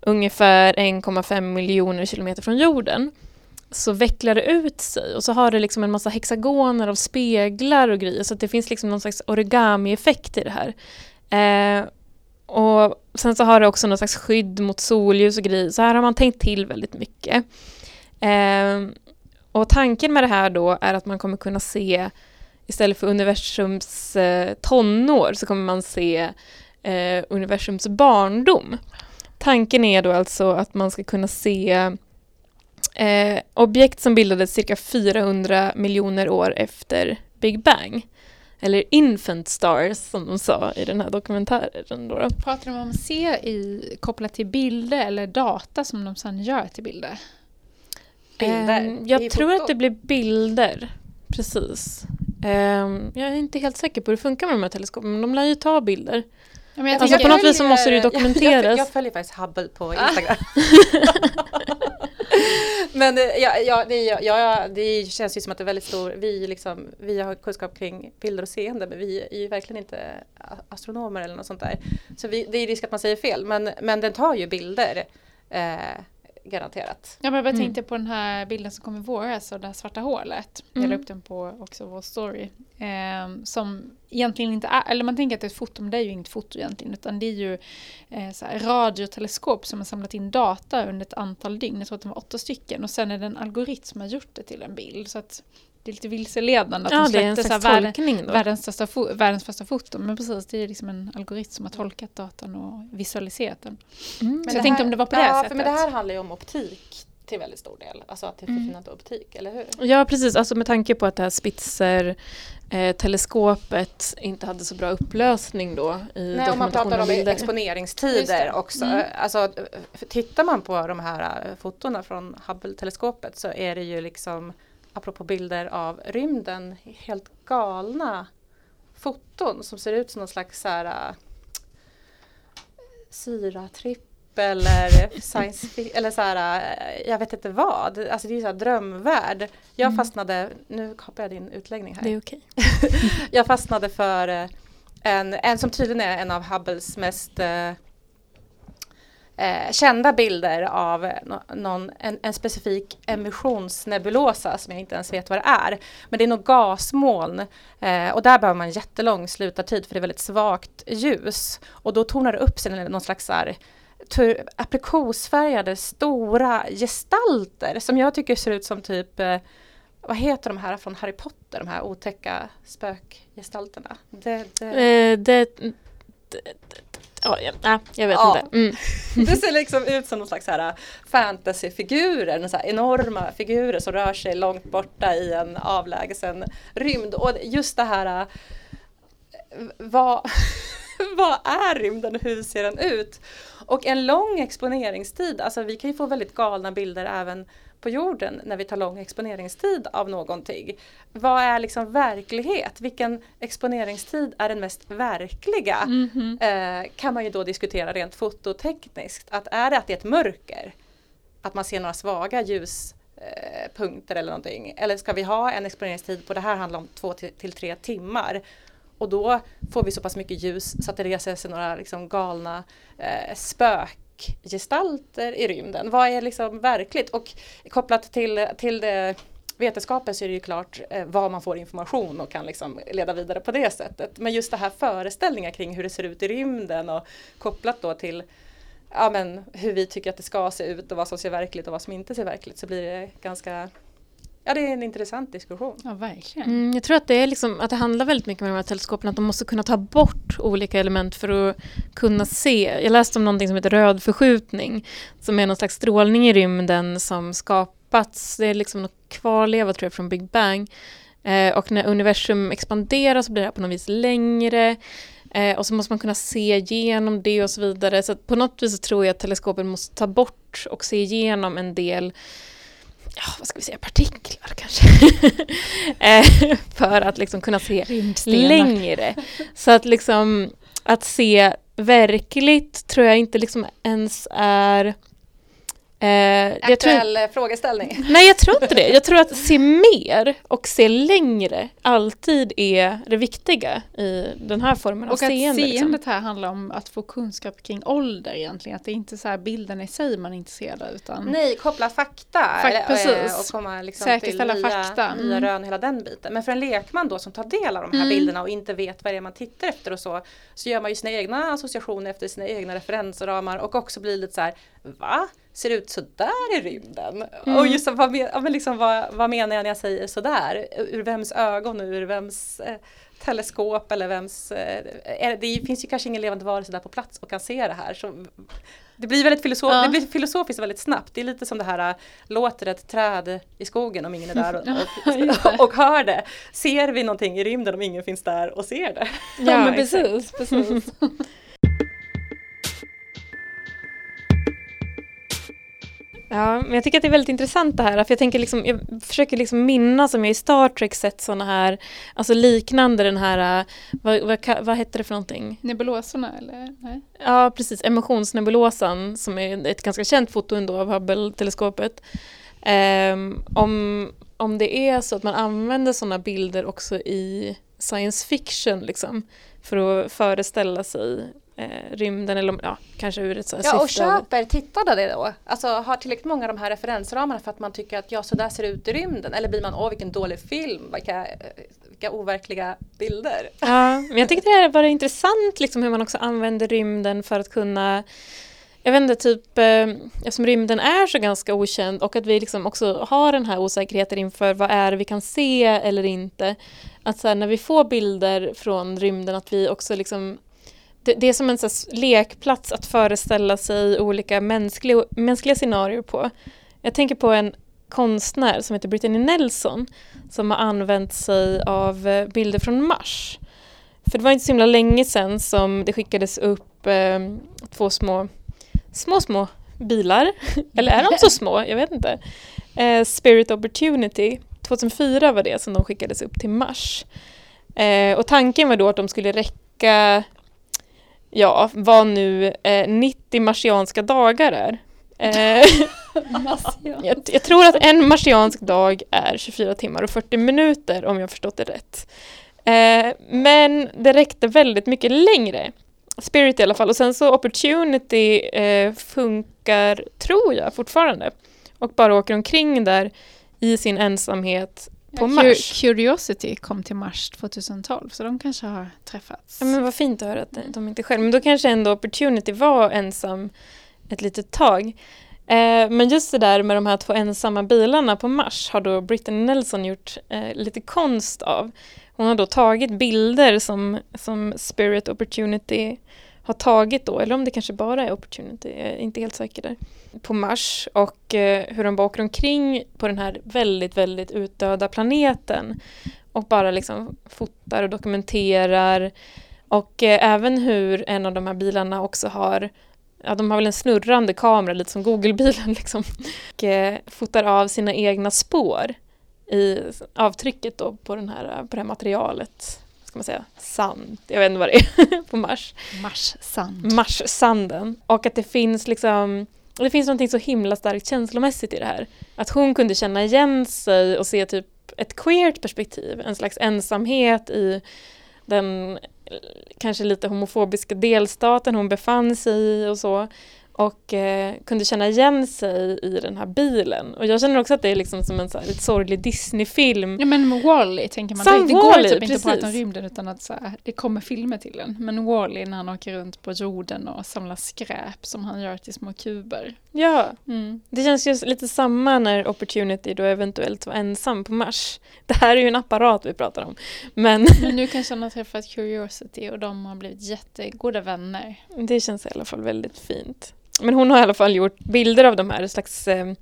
ungefär 1,5 miljoner kilometer från jorden, så vecklar det ut sig och så har det liksom en massa hexagoner av speglar och grejer så att det finns liksom någon slags origami-effekt i det här. Eh, och sen så har det också någon slags skydd mot solljus och grejer, så här har man tänkt till väldigt mycket. Eh, och tanken med det här då är att man kommer kunna se istället för universums eh, tonår så kommer man se eh, universums barndom. Tanken är då alltså att man ska kunna se eh, objekt som bildades cirka 400 miljoner år efter Big Bang. Eller infant stars som de sa i den här dokumentären. Då. Pratar de om att se i, kopplat till bilder eller data som de sedan gör till bilder? Bilder? Eh, jag tror foto? att det blir bilder. Precis. Ehm, jag är inte helt säker på hur det funkar med de här teleskopen, men de lär ju ta bilder. Ja, men jag Alltså, tänker- på något vis så måste det ju jag- dokumenteras. Jag, jag, följer faktiskt Hubble på Instagram. Men eh, ja, ja, det, ja, ja, det känns ju som att det är väldigt stor, vi, liksom, vi har kunskap kring bilder och seende men vi är ju verkligen inte astronomer eller något sånt där. Så vi, det är risk att man säger fel men, men den tar ju bilder. Eh, garanterat. Ja, men jag bara Mm. tänkte på den här bilden som kom i våras av det här svarta hålet. Jag la Mm. upp den på också vår story. Ehm, som egentligen inte är, eller man tänker att det är ett foto, men det är ju inget foto egentligen. Utan det är ju eh, så här, radioteleskop som har samlat in data under ett antal dygn. Jag tror att det var åtta stycken. Och sen är det en algoritm som har gjort det till en bild. Så att det är lite vilseledande att Ja, de det är en släppte så här, världen, världens, största fo- världens första foto. Men precis, det är liksom en algoritm som har tolkat datan och visualiserat den. Mm. Så jag tänkte om det var på det ja, sättet. För men det här handlar ju om optik till väldigt stor del. Alltså att det är Mm. förfinad optik, eller hur? Ja, precis. Alltså med tanke på att det här Spitzer-teleskopet inte hade så bra upplösning då i Nej, om man pratar om bilder. Exponeringstider också. Mm. Alltså, tittar man på de här eh, fotona från Hubble-teleskopet så är det ju liksom, apropå bilder av rymden, helt galna foton som ser ut som någon slags så här, eh, syratripp eller science fi- eller så här, eh, jag vet inte vad. Alltså det är ju så här drömvärld. Jag Mm. fastnade, nu hoppar jag din utläggning här. Det är okej. Jag fastnade för eh, en, en som tydligen är en av Hubbles mest eh, eh, kända bilder av nå- någon, en, en specifik emissionsnebulosa som jag inte ens vet vad det är. Men det är något gasmoln eh, och där behöver man jättelång slutartid för det är väldigt svagt ljus. Och då tornar det upp sig någon slags så här, aprikosfärgade stora gestalter som jag tycker ser ut som typ eh, vad heter de här från Harry Potter, de här otäcka spökgestalterna? Det, det, Eh, det, ja, jag vet Ja. inte. Mm. det ser liksom ut som någon slags här fantasyfigurer, någon så här enorma figurer som rör sig långt borta i en avlägsen rymd. Och just det här, eh, vad, vad är rymden och hur ser den ut? Och en lång exponeringstid, alltså vi kan ju få väldigt galna bilder även på jorden när vi tar lång exponeringstid av någonting. Vad är liksom verklighet? Vilken exponeringstid är den mest verkliga? Mhm. Eh, kan man ju då diskutera rent fototekniskt. Att är det att det är ett mörker? Att man ser några svaga ljuspunkter eh, eller någonting. Eller ska vi ha en exponeringstid på det här handlar om två till, till tre timmar. Och då får vi så pass mycket ljus så att det reser sig några liksom galna eh, spökgestalter i rymden. Vad är liksom verkligt? Och kopplat till, till det vetenskapen så är det ju klart eh, var man får information och kan liksom leda vidare på det sättet. Men just det här föreställningar kring hur det ser ut i rymden och kopplat då till ja, men, hur vi tycker att det ska se ut och vad som ser verkligt och vad som inte ser verkligt så blir det ganska Ja det är en intressant diskussion. Ja, verkligen. Mm, jag tror att det, är liksom, att det handlar väldigt mycket med de här teleskopen, att de måste kunna ta bort olika element för att kunna se. Jag läste om någonting som heter röd förskjutning, som är någon slags strålning i rymden som skapats, det är liksom något kvarleva tror jag från Big Bang. Eh, och när universum expanderar så blir det här på något vis längre. Eh, och så måste man kunna se igenom det och så vidare. Så att på något vis så tror jag att teleskopen måste ta bort och se igenom en del ja, vad ska vi säga, partiklar kanske. Eh, för att liksom kunna se längre. Så att liksom att se verkligt tror jag inte liksom ens är eh, jag tror, Aktuell eh, frågeställning. Nej, jag tror inte det. Jag tror att se mer och se längre alltid är det viktiga i den här formen av Och att seende. liksom. seendet här handlar om att få kunskap kring ålder egentligen. Att det är inte så här bilden i sig man är intresserad av utan Nej, koppla fakta Fak- eller, precis. eh, och komma liksom Säkerställa till nya, fakta. nya Mm. rön, hela den biten. Men för en lekman då som tar del av de här Mm. bilderna och inte vet vad det är man tittar efter och så, så gör man ju sina egna associationer efter sina egna referensramar och också blir lite så här, va? Ser ut sådär i rymden? Mm. Och just vad, men, ja, men liksom, vad, vad menar jag när jag säger sådär? Ur vems ögon och ur vems eh, teleskop eller vems... Eh, det finns ju kanske ingen levande varelse där på plats och kan se det här. Så det blir väldigt filosof- Ja. det blir filosofiskt väldigt snabbt. Det är lite som det här, äh, låter ett träd i skogen om ingen är där och, det. och, och hör det? Ser vi någonting i rymden om ingen finns där och ser det? Ja, men precis, precis. Ja, men jag tycker att det är väldigt intressant det här, för jag tänker liksom, jag försöker liksom minnas om jag i Star Trek sett sådana här, alltså liknande den här, äh, vad, vad, vad hette det för någonting? Nebuloserna eller? Nej. Ja, precis, emissionsnebulosan som är ett ganska känt foto ändå av Hubble-teleskopet. Ehm, om, om det är så att man använder sådana bilder också i science fiction liksom, för att föreställa sig eh, rymden eller ja, kanske ur ett så här Ja och köper tittarna det då? Alltså har tillräckligt många av de här referensramarna för att man tycker att ja så där ser det ut i rymden? Eller blir man åh vilken dålig film, vilka, vilka overkliga bilder? Ja, men jag tyckte det här var intressant liksom hur man också använder rymden för att kunna jag vet inte, typ eh, eftersom rymden är så ganska okänd och att vi liksom också har den här osäkerheten inför vad är det vi kan se eller inte. Att så här, när vi får bilder från rymden att vi också liksom det, det är som en så lekplats att föreställa sig olika mänskliga, mänskliga scenarier på. Jag tänker på en konstnär som heter Brittany Nelson som har använt sig av eh, bilder från Mars. För det var inte så himla länge sedan som det skickades upp eh, två små, små, små bilar. Eller är de så små? Jag vet inte. Eh, Spirit Opportunity. 2004 var det som de skickades upp till Mars. Eh, och tanken var då att de skulle räcka, ja, vad nu eh, 90 marsianska dagar är. Eh, jag, jag tror att en marsiansk dag är 24 timmar och 40 minuter om jag förstått det rätt. Eh, men det räckte väldigt mycket längre. Spirit i alla fall. Och sen så Opportunity eh, funkar, tror jag, fortfarande. Och bara åker omkring där i sin ensamhet på Ja, Mars. Cu- Curiosity kom till Mars 2012 så de kanske har träffats. Ja, men vad fint att höra att de inte själv. Men då kanske ändå Opportunity var ensam ett litet tag. Eh, men just det där med de här två ensamma bilarna på Mars har då Brittany Nelson gjort eh, lite konst av. Hon har då tagit bilder som, som Spirit Opportunity har tagit då, eller om det kanske bara är Opportunity, jag är inte helt säker där, på Mars och eh, hur de bara åker omkring på den här väldigt, väldigt utdöda planeten och bara liksom fotar och dokumenterar och eh, även hur en av de här bilarna också har Ja, de har väl en snurrande kamera, lite som Google-bilen liksom. Och eh, fotar av sina egna spår i avtrycket då på, den här, på det här materialet. Ska man säga sand? Jag vet inte vad det är på Mars. Mars sand. Marssanden. Och att det finns liksom det finns någonting så himla starkt känslomässigt i det här. Att hon kunde känna igen sig och se typ ett queert perspektiv, en slags ensamhet i den kanske lite homofobiska delstaten hon befann sig i och så. Och eh, kunde känna igen sig i den här bilen. Och jag känner också att det är liksom som en så här, ett sorglig Disney-film. Ja men Wall-E tänker man. Som det, det går typ inte att prata om precis. rymden utan att så här, det kommer filmer till en. Men Wall-E när han åker runt på jorden och samlar skräp som han gör till små kuber. Ja, Mm. det känns ju lite samma när Opportunity då eventuellt var ensam på Mars. Det här är ju en apparat vi pratar om. Men Men nu kanske han har träffat Curiosity och de har blivit jättegoda vänner. Det känns i alla fall väldigt fint. Men hon har i alla fall gjort bilder av de här, slags, eh,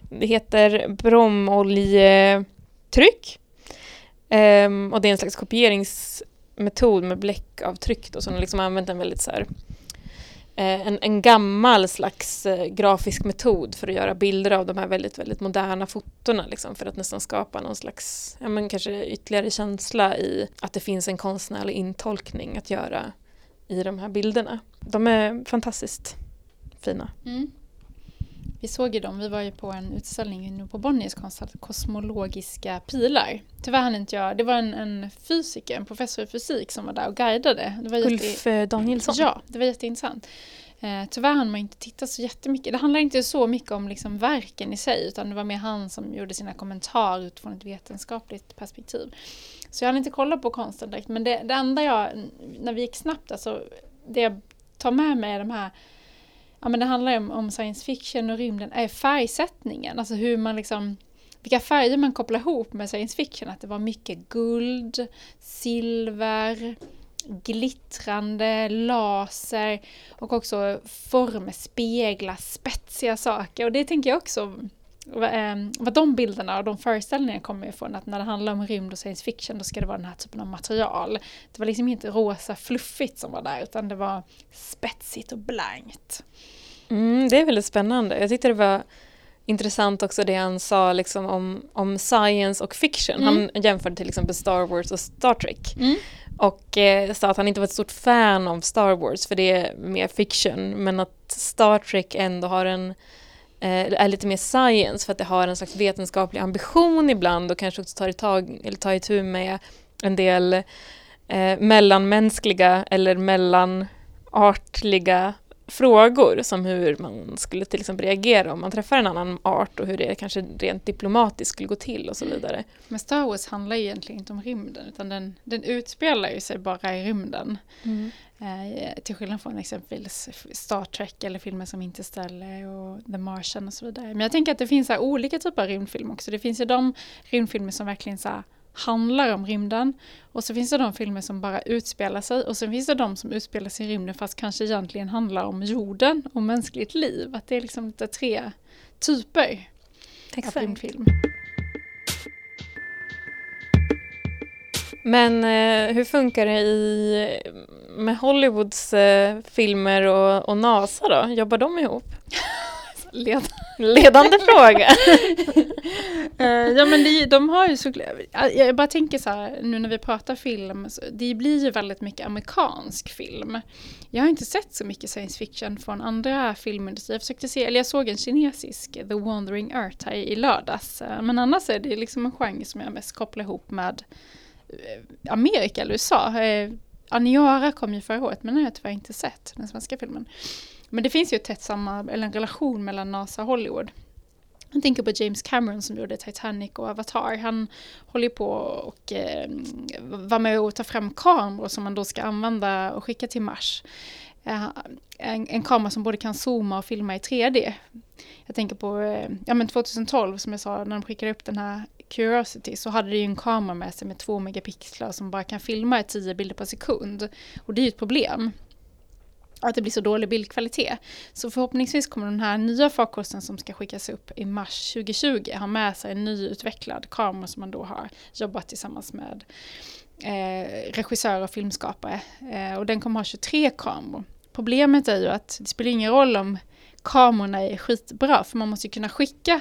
det heter bromoljetryck. Um, och det är en slags kopieringsmetod med bläckavtryck då, så hon har liksom använt en väldigt så här, eh, en, en gammal slags eh, grafisk metod för att göra bilder av de här väldigt, väldigt moderna fotona liksom, för att nästan skapa någon slags, ja men kanske ytterligare känsla i att det finns en konstnärlig intolkning att göra i de här bilderna. De är fantastiskt fina. Mm. Vi såg ju dem, vi var ju på en utställning nu på Bonniers konstnär, kosmologiska pilar. Tyvärr hann inte jag, det var en, en fysiker, en professor i fysik som var där och guidade. Det var Ulf jätte... Danielsson. Ja, det var jätteintressant. Eh, tyvärr hann man inte titta så jättemycket. Det handlar inte så mycket om liksom verken i sig utan det var mer han som gjorde sina kommentarer utifrån ett vetenskapligt perspektiv. Så jag hann inte kolla på konsten direkt men det, det enda jag, när vi gick snabbt, alltså det jag tar med mig är de här ja, men det handlar om, om science fiction och rymden, är färgsättningen. Alltså hur man liksom, vilka färger man kopplar ihop med science fiction. Att det var mycket guld, silver, glittrande, laser och också former, speglar, spetsiga saker. Och det tänker jag också vad de bilderna och de föreställningarna kommer ifrån, att när det handlar om rymd och science fiction då ska det vara den här typen av material. Det var liksom inte rosa fluffigt som var där utan det var spetsigt och blankt. Mm, det är väldigt spännande. Jag tyckte det var intressant också det han sa liksom om, om science och fiction. Mm. Han jämförde till exempel Star Wars och Star Trek. Mm. Och eh, sa att han inte var ett stort fan av Star Wars för det är mer fiction men att Star Trek ändå har en Eh, är lite mer science för att det har en slags vetenskaplig ambition ibland och kanske också tar, tag, eller tar itu med en del eh, mellanmänskliga eller mellanartliga frågor som hur man skulle till exempel reagera om man träffar en annan art och hur det kanske rent diplomatiskt skulle gå till och så vidare. Men Star Wars handlar egentligen inte om rymden utan den, den utspelar ju sig bara i rymden. Mm. Eh, till skillnad från exempelvis Star Trek eller filmer som Interstellar och The Martian och så vidare. Men jag tänker att det finns här olika typer av rymdfilm också. Det finns ju de rymdfilmer som verkligen så handlar om rymden. Och så finns det de filmer som bara utspelar sig och sen finns det de som utspelar sig i rymden fast kanske egentligen handlar om jorden och mänskligt liv. Att det är liksom lite tre typer Exakt. av rymdfilm. Men eh, hur funkar det i, med Hollywoods eh, filmer och, och, NASA då? Jobbar de ihop? Led ledande fråga. uh, ja men det, de har ju så, jag bara tänker så här, nu när vi pratar film, det blir ju väldigt mycket amerikansk film. Jag har inte sett så mycket science fiction från andra filmindustrier. Jag försökte se, eller jag såg en kinesisk, The Wandering Earth, här i lördags. Uh, men annars är det liksom en genre som jag mest kopplar ihop med uh, Amerika eller USA. Aniara kom ju förra året men den har jag tyvärr inte sett, den svenska filmen. Men det finns ju ett tätt samma, eller en relation mellan NASA och Hollywood. Jag tänker på James Cameron som gjorde Titanic och Avatar. Han håller på och eh, var med och tar fram kameror som man då ska använda och skicka till Mars. Eh, en, en, kamera som både kan zooma och filma i 3D. Jag tänker på eh, ja, men 2012 som jag sa när de skickade upp den här Curiosity så hade det ju en kamera med sig med 2 megapixlar som bara kan filma i 10 bilder per sekund. Och det är ju ett problem att det blir så dålig bildkvalitet. Så förhoppningsvis kommer den här nya farkosten som ska skickas upp i mars 2020 ha med sig en nyutvecklad kamera som man då har jobbat tillsammans med eh, regissörer och filmskapare. Eh, och den kommer ha 23 kameror. Problemet är ju att det spelar ingen roll om kamerorna är skitbra för man måste ju kunna skicka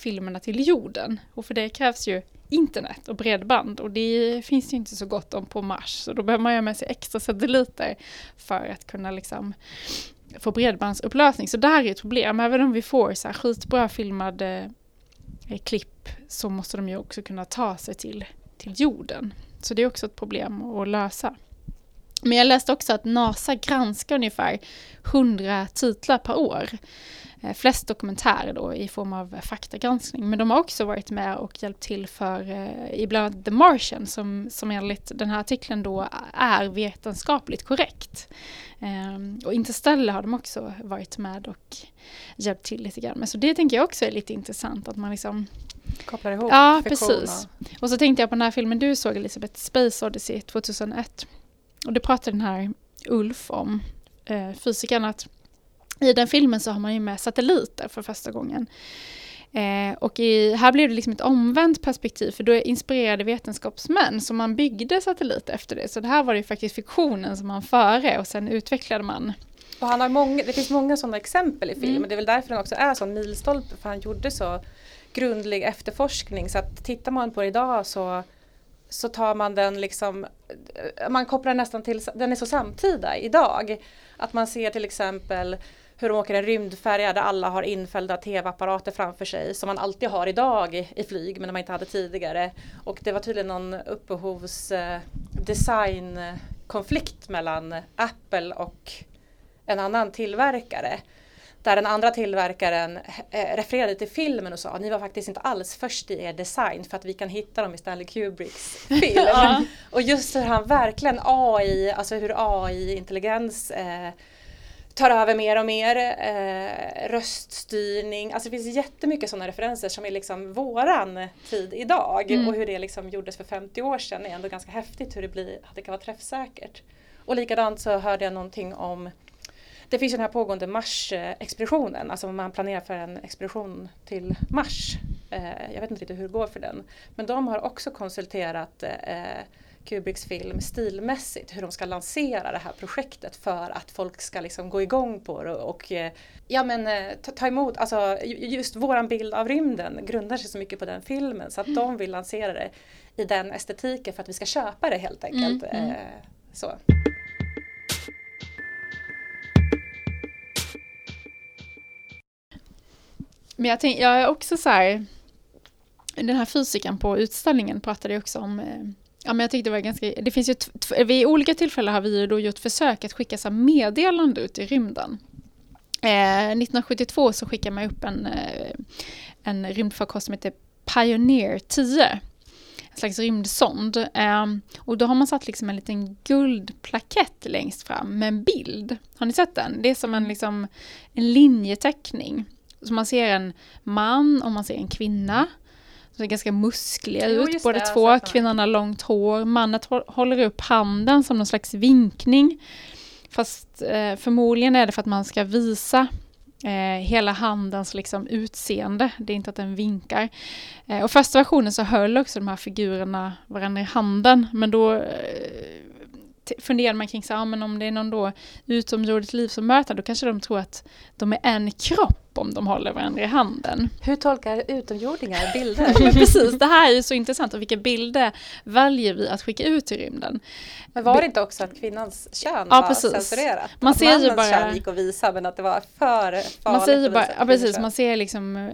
filmerna till jorden. Och för det krävs ju internet och bredband och det finns ju inte så gott om på Mars. Så då behöver man ha med sig extra satelliter för att kunna liksom få bredbandsupplösning. Så det här är ett problem. Även om vi får så här skitbra filmade eh, klipp så måste de ju också kunna ta sig till, till jorden. Så det är också ett problem att lösa. Men jag läste också att NASA granskar ungefär 100 titlar per år. Eh, flest dokumentärer då i form av faktagranskning. Men de har också varit med och hjälpt till för eh, i bland annat The Martian som, som enligt den här artikeln då är vetenskapligt korrekt. Um, och Interstellar har de också varit med och hjälpt till lite grann med. Så det tänker jag också är lite intressant att man liksom Kopplar ihop Ja, precis. Och så tänkte jag på den här filmen du såg Elisabeth, Space Odyssey 2001. Och det pratade den här Ulf om, eh, fysikern, att i den filmen så har man ju med satelliter för första gången. Eh, och i, här blev det liksom ett omvänt perspektiv för då inspirerade vetenskapsmän så man byggde satelliter efter det. Så det här var ju faktiskt fiktionen som man före och sen utvecklade man Och han har många, det finns många sådana exempel i film Mm. det är väl därför den också är sån milstolpe för han gjorde så grundlig efterforskning så att tittar man på det idag så så tar man den liksom, man kopplar nästan till, den är så samtida idag. Att man ser till exempel hur de åker en rymdfärja där alla har infällda tv-apparater framför sig som man alltid har idag i, flyg men man inte hade tidigare. Och det var tydligen någon upphovsdesignkonflikt eh, designkonflikt mellan Apple och en annan tillverkare. Där den andra tillverkaren eh, refererade till filmen och sa ni var faktiskt inte alls först i er design för att vi kan hitta dem i Stanley Kubricks film. Ja. Och just hur han verkligen AI, alltså hur AI-intelligens eh, tar över mer och mer. Eh, röststyrning, alltså det finns jättemycket sådana referenser som är liksom våran tid idag. Mm. Och hur det liksom gjordes för 50 år sedan är ändå ganska häftigt hur det blir, att det kan vara träffsäkert. Och likadant så hörde jag någonting om det finns ju den här pågående Mars-expeditionen, alltså man planerar för en expedition till Mars. Eh, jag vet inte riktigt hur det går för den. Men de har också konsulterat eh, Kubricks film stilmässigt, hur de ska lansera det här projektet för att folk ska liksom gå igång på det och eh, ja, men, ta, ta emot, alltså ju- just våran bild av rymden grundar sig så mycket på den filmen så att de vill lansera det i den estetiken för att vi ska köpa det helt enkelt. Mm, mm. Så. Men jag, tänk, jag är också så här, den här fysikern på utställningen pratade jag också om, eh, ja men jag tyckte det var ganska, det finns ju, vid olika tillfällen har vi ju då gjort försök att skicka så meddelande ut i rymden. Eh, 1972 så skickade man upp en, eh, en rymdfarkost som heter Pioneer 10. En slags rymdsond. Eh, och då har man satt liksom en liten guldplakett längst fram med en bild. Har ni sett den? Det är som en, liksom, en linjeteckning. Så man ser en man och man ser en kvinna. De är ganska muskliga Jo, ut, båda två. Kvinnan har långt hår. Mannen hå- håller upp handen som någon slags vinkning. Fast eh, förmodligen är det för att man ska visa eh, hela handens liksom, utseende. Det är inte att den vinkar. Eh, och första versionen så höll också de här figurerna varandra i handen. Men då eh, funderade man kring så, ja, men om det är någon då utomjordiskt liv som möter, då kanske de tror att de är en kropp om de håller varandra i handen. Hur tolkar utomjordingar bilder? Precis, det här är ju så intressant och vilka bilder väljer vi att skicka ut i rymden? Men var det inte också att kvinnans kön Ja, var precis. censurerat? Man att ser ju mannens bara- kön gick att visa men att det var för farligt Man ser ju att bara, visa ja precis, man ser liksom,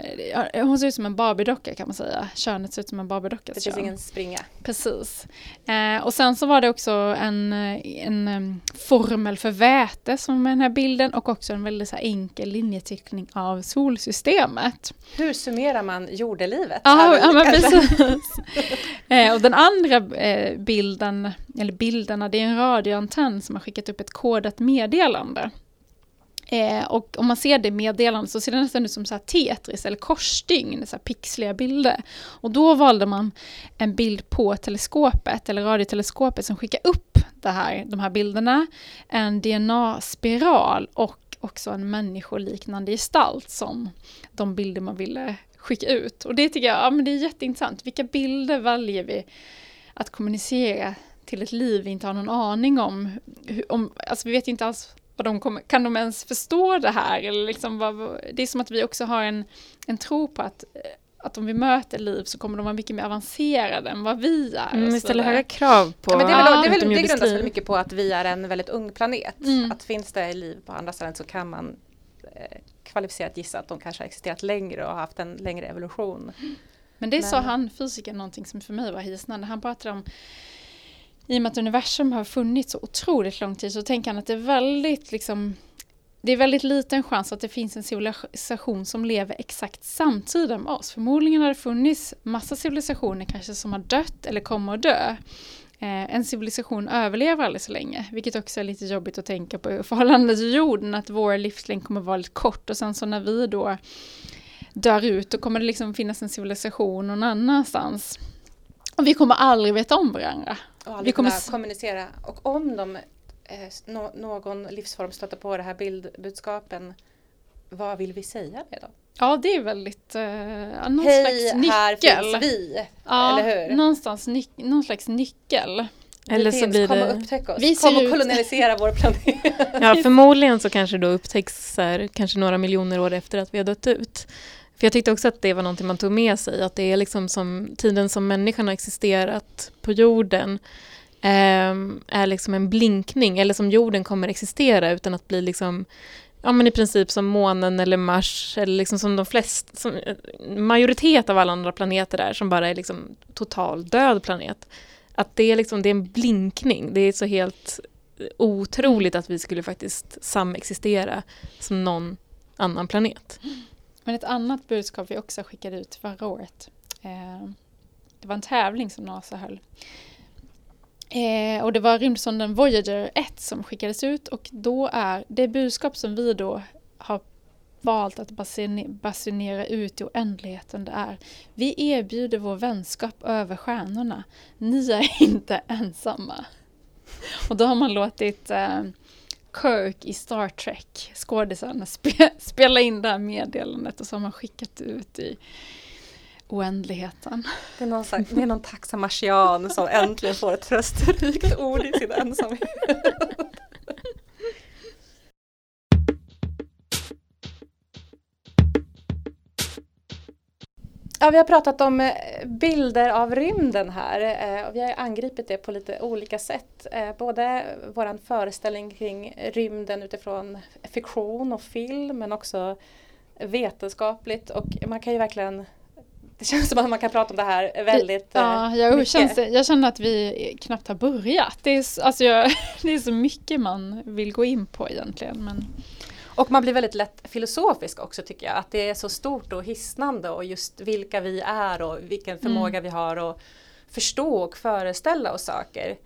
hon ser ut som en Barbiedocka kan man säga. Könet ser ut som en Barbiedockas Det finns ingen springa. Precis. Eh, och sen så var det också en, eh, en em, formel för väte som med den här bilden och också en väldigt så enkel linjeteckning av solsystemet. Hur summerar man jordelivet? Ja, ja men precis. eh, och den andra eh, bilden, eller bilderna, det är en radioantenn som har skickat upp ett kodat meddelande. Eh, och om man ser det meddelandet så ser det nästan ut som så Tetris eller korsstygn, så pixliga bilder. Och då valde man en bild på teleskopet, eller radioteleskopet som skickar upp det här, de här bilderna. En DNA-spiral och också en människoliknande gestalt som de bilder man ville skicka ut. Och det tycker jag ja, men det är jätteintressant. Vilka bilder väljer vi att kommunicera till ett liv vi inte har någon aning om? Hur, om alltså vi vet inte alls vad de kommer, kan de ens förstå det här? Eller liksom vad, det är som att vi också har en, en tro på att, eh, att om vi möter liv så kommer de vara mycket mer avancerade än vad vi är. Mm, vi ställer höga krav på Ja, men det, är väl, det, är väl, det grundas väl mycket på att vi är en väldigt ung planet. Mm. Att finns det liv på andra ställen så kan man eh, kvalificerat gissa att de kanske har existerat längre och haft en längre evolution. Men det sa Men- han, fysikern, någonting som för mig var hisnande. Han pratade om, i och med att universum har funnits så otroligt lång tid, så tänker han att det är väldigt liksom det är väldigt liten chans att det finns en civilisation som lever exakt samtidigt med oss. Förmodligen har det funnits massa civilisationer kanske som har dött eller kommer att dö. Eh, en civilisation överlever aldrig så länge, vilket också är lite jobbigt att tänka på i förhållande till jorden, att vår livslängd kommer vara väldigt kort och sen så när vi då dör ut, då kommer det liksom finnas en civilisation någon annanstans. Och vi kommer aldrig veta om varandra. Och aldrig Vi kommer kunna kommunicera. Och om de, eh, nå- någon livsform stöter på det här bildbudskapen, vad vill vi säga med dem? Ja, det är väldigt, eh, någon Hej, slags här nyckel. finns vi! Ja, eller hur? Någonstans nyc- någon slags nyckel. Eller vi så blir kom det- och upptäck oss. Vi kom och ut- kolonisera vår planet. Ja, förmodligen så kanske då upptäcks så här, kanske några miljoner år efter att vi har dött ut. För jag tyckte också att det var någonting man tog med sig, att det är liksom som tiden som människan har existerat på jorden Ehm, är liksom en blinkning, eller som jorden kommer existera utan att bli liksom Ja men i princip som månen eller Mars eller liksom som de flesta, som eh, majoritet av alla andra planeter är som bara är liksom total död planet. Att det är liksom, det är en blinkning, det är så helt otroligt att vi skulle faktiskt samexistera som någon annan planet. Men ett annat budskap vi också skickade ut förra året. Eh, det var en tävling som NASA höll. Eh, och det var rymdsonden Voyager 1 som skickades ut och då är det budskap som vi då har valt att basunera ut i oändligheten det är Vi erbjuder vår vänskap över stjärnorna. Ni är inte ensamma. Och då har man låtit eh, Kirk i Star Trek, skådisen, spe, spela in det här meddelandet och så har man skickat ut i oändligheten. Det är någon, slags, det är någon tacksam marsian som äntligen får ett trösterikt ord i sin ensamhet. Ja, vi har pratat om eh, bilder av rymden här eh, och vi har angripit det på lite olika sätt. Eh, både vår föreställning kring rymden utifrån fiktion och film men också vetenskapligt och man kan ju verkligen det känns som att man kan prata om det här väldigt eh, Ja, jag, mycket. känns, det- jag känner att vi knappt har börjat. Det är, alltså jag, det är så mycket man vill gå in på egentligen. Men Och man blir väldigt lätt filosofisk också tycker jag. Att det är så stort och hisnande och just vilka vi är och vilken förmåga vi har att förstå och föreställa oss saker.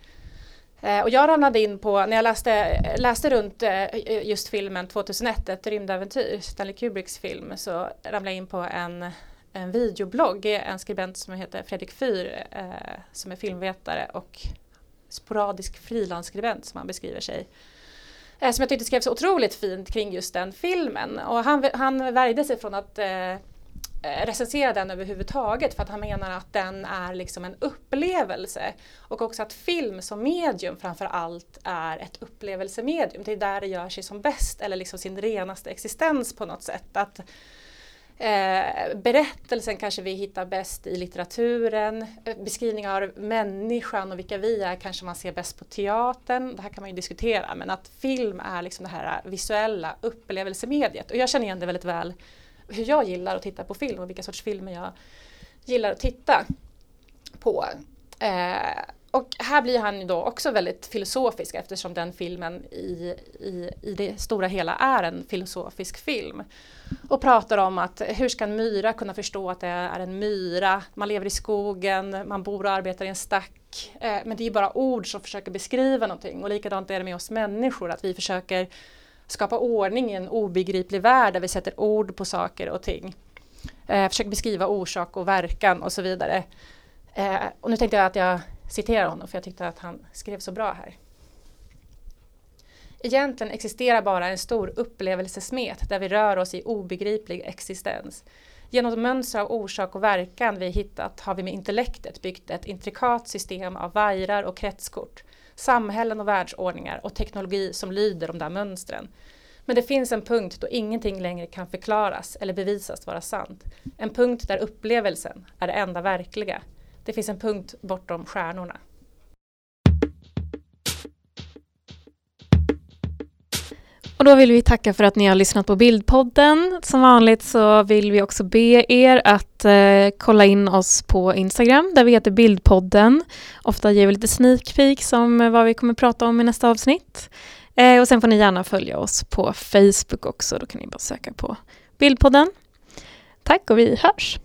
Eh, och jag ramlade in på, när jag läste, läste runt eh, just filmen 2001, ett rymdäventyr, Stanley Kubricks film, så ramlade jag in på en, en videoblogg, en skribent som heter Fredrik Fyr, eh, som är filmvetare och sporadisk frilansskribent som han beskriver sig eh, som jag tyckte skrev så otroligt fint kring just den filmen. Och han, han värjde sig från att eh, recensera den överhuvudtaget för att han menar att den är liksom en upplevelse. Och också att film som medium framför allt är ett upplevelsemedium. Det är där det gör sig som bäst eller liksom sin renaste existens på något sätt. Att Eh, berättelsen kanske vi hittar bäst i litteraturen. Eh, beskrivningar av människan och vilka vi är kanske man ser bäst på teatern. Det här kan man ju diskutera men att film är liksom det här eh, visuella upplevelsemediet. Och jag känner igen det väldigt väl hur jag gillar att titta på film och vilka sorts filmer jag gillar att titta på. Eh, och här blir han ju då också väldigt filosofisk eftersom den filmen i, i, i det stora hela är en filosofisk film. Och pratar om att hur ska en myra kunna förstå att det är en myra? Man lever i skogen, man bor och arbetar i en stack. Eh, men det är bara ord som försöker beskriva någonting. Och likadant är det med oss människor, att vi försöker skapa ordning i en obegriplig värld där vi sätter ord på saker och ting. Eh, försöker beskriva orsak och verkan och så vidare. Eh, och nu tänkte jag att jag Citera honom för jag tyckte att han skrev så bra här. Egentligen existerar bara en stor upplevelsesmet där vi rör oss i obegriplig existens. Genom mönster av orsak och verkan vi hittat har vi med intellektet byggt ett intrikat system av vajrar och kretskort, samhällen och världsordningar och teknologi som lyder de där mönstren. Men det finns en punkt då ingenting längre kan förklaras eller bevisas vara sant. En punkt där upplevelsen är det enda verkliga. Det finns en punkt bortom stjärnorna. Och då vill vi tacka för att ni har lyssnat på Bildpodden. Som vanligt så vill vi också be er att eh, kolla in oss på Instagram där vi heter Bildpodden. Ofta ger vi lite sneak peek om eh, vad vi kommer prata om i nästa avsnitt. Eh, och sen får ni gärna följa oss på Facebook också. Då kan ni bara söka på Bildpodden. Tack och vi hörs!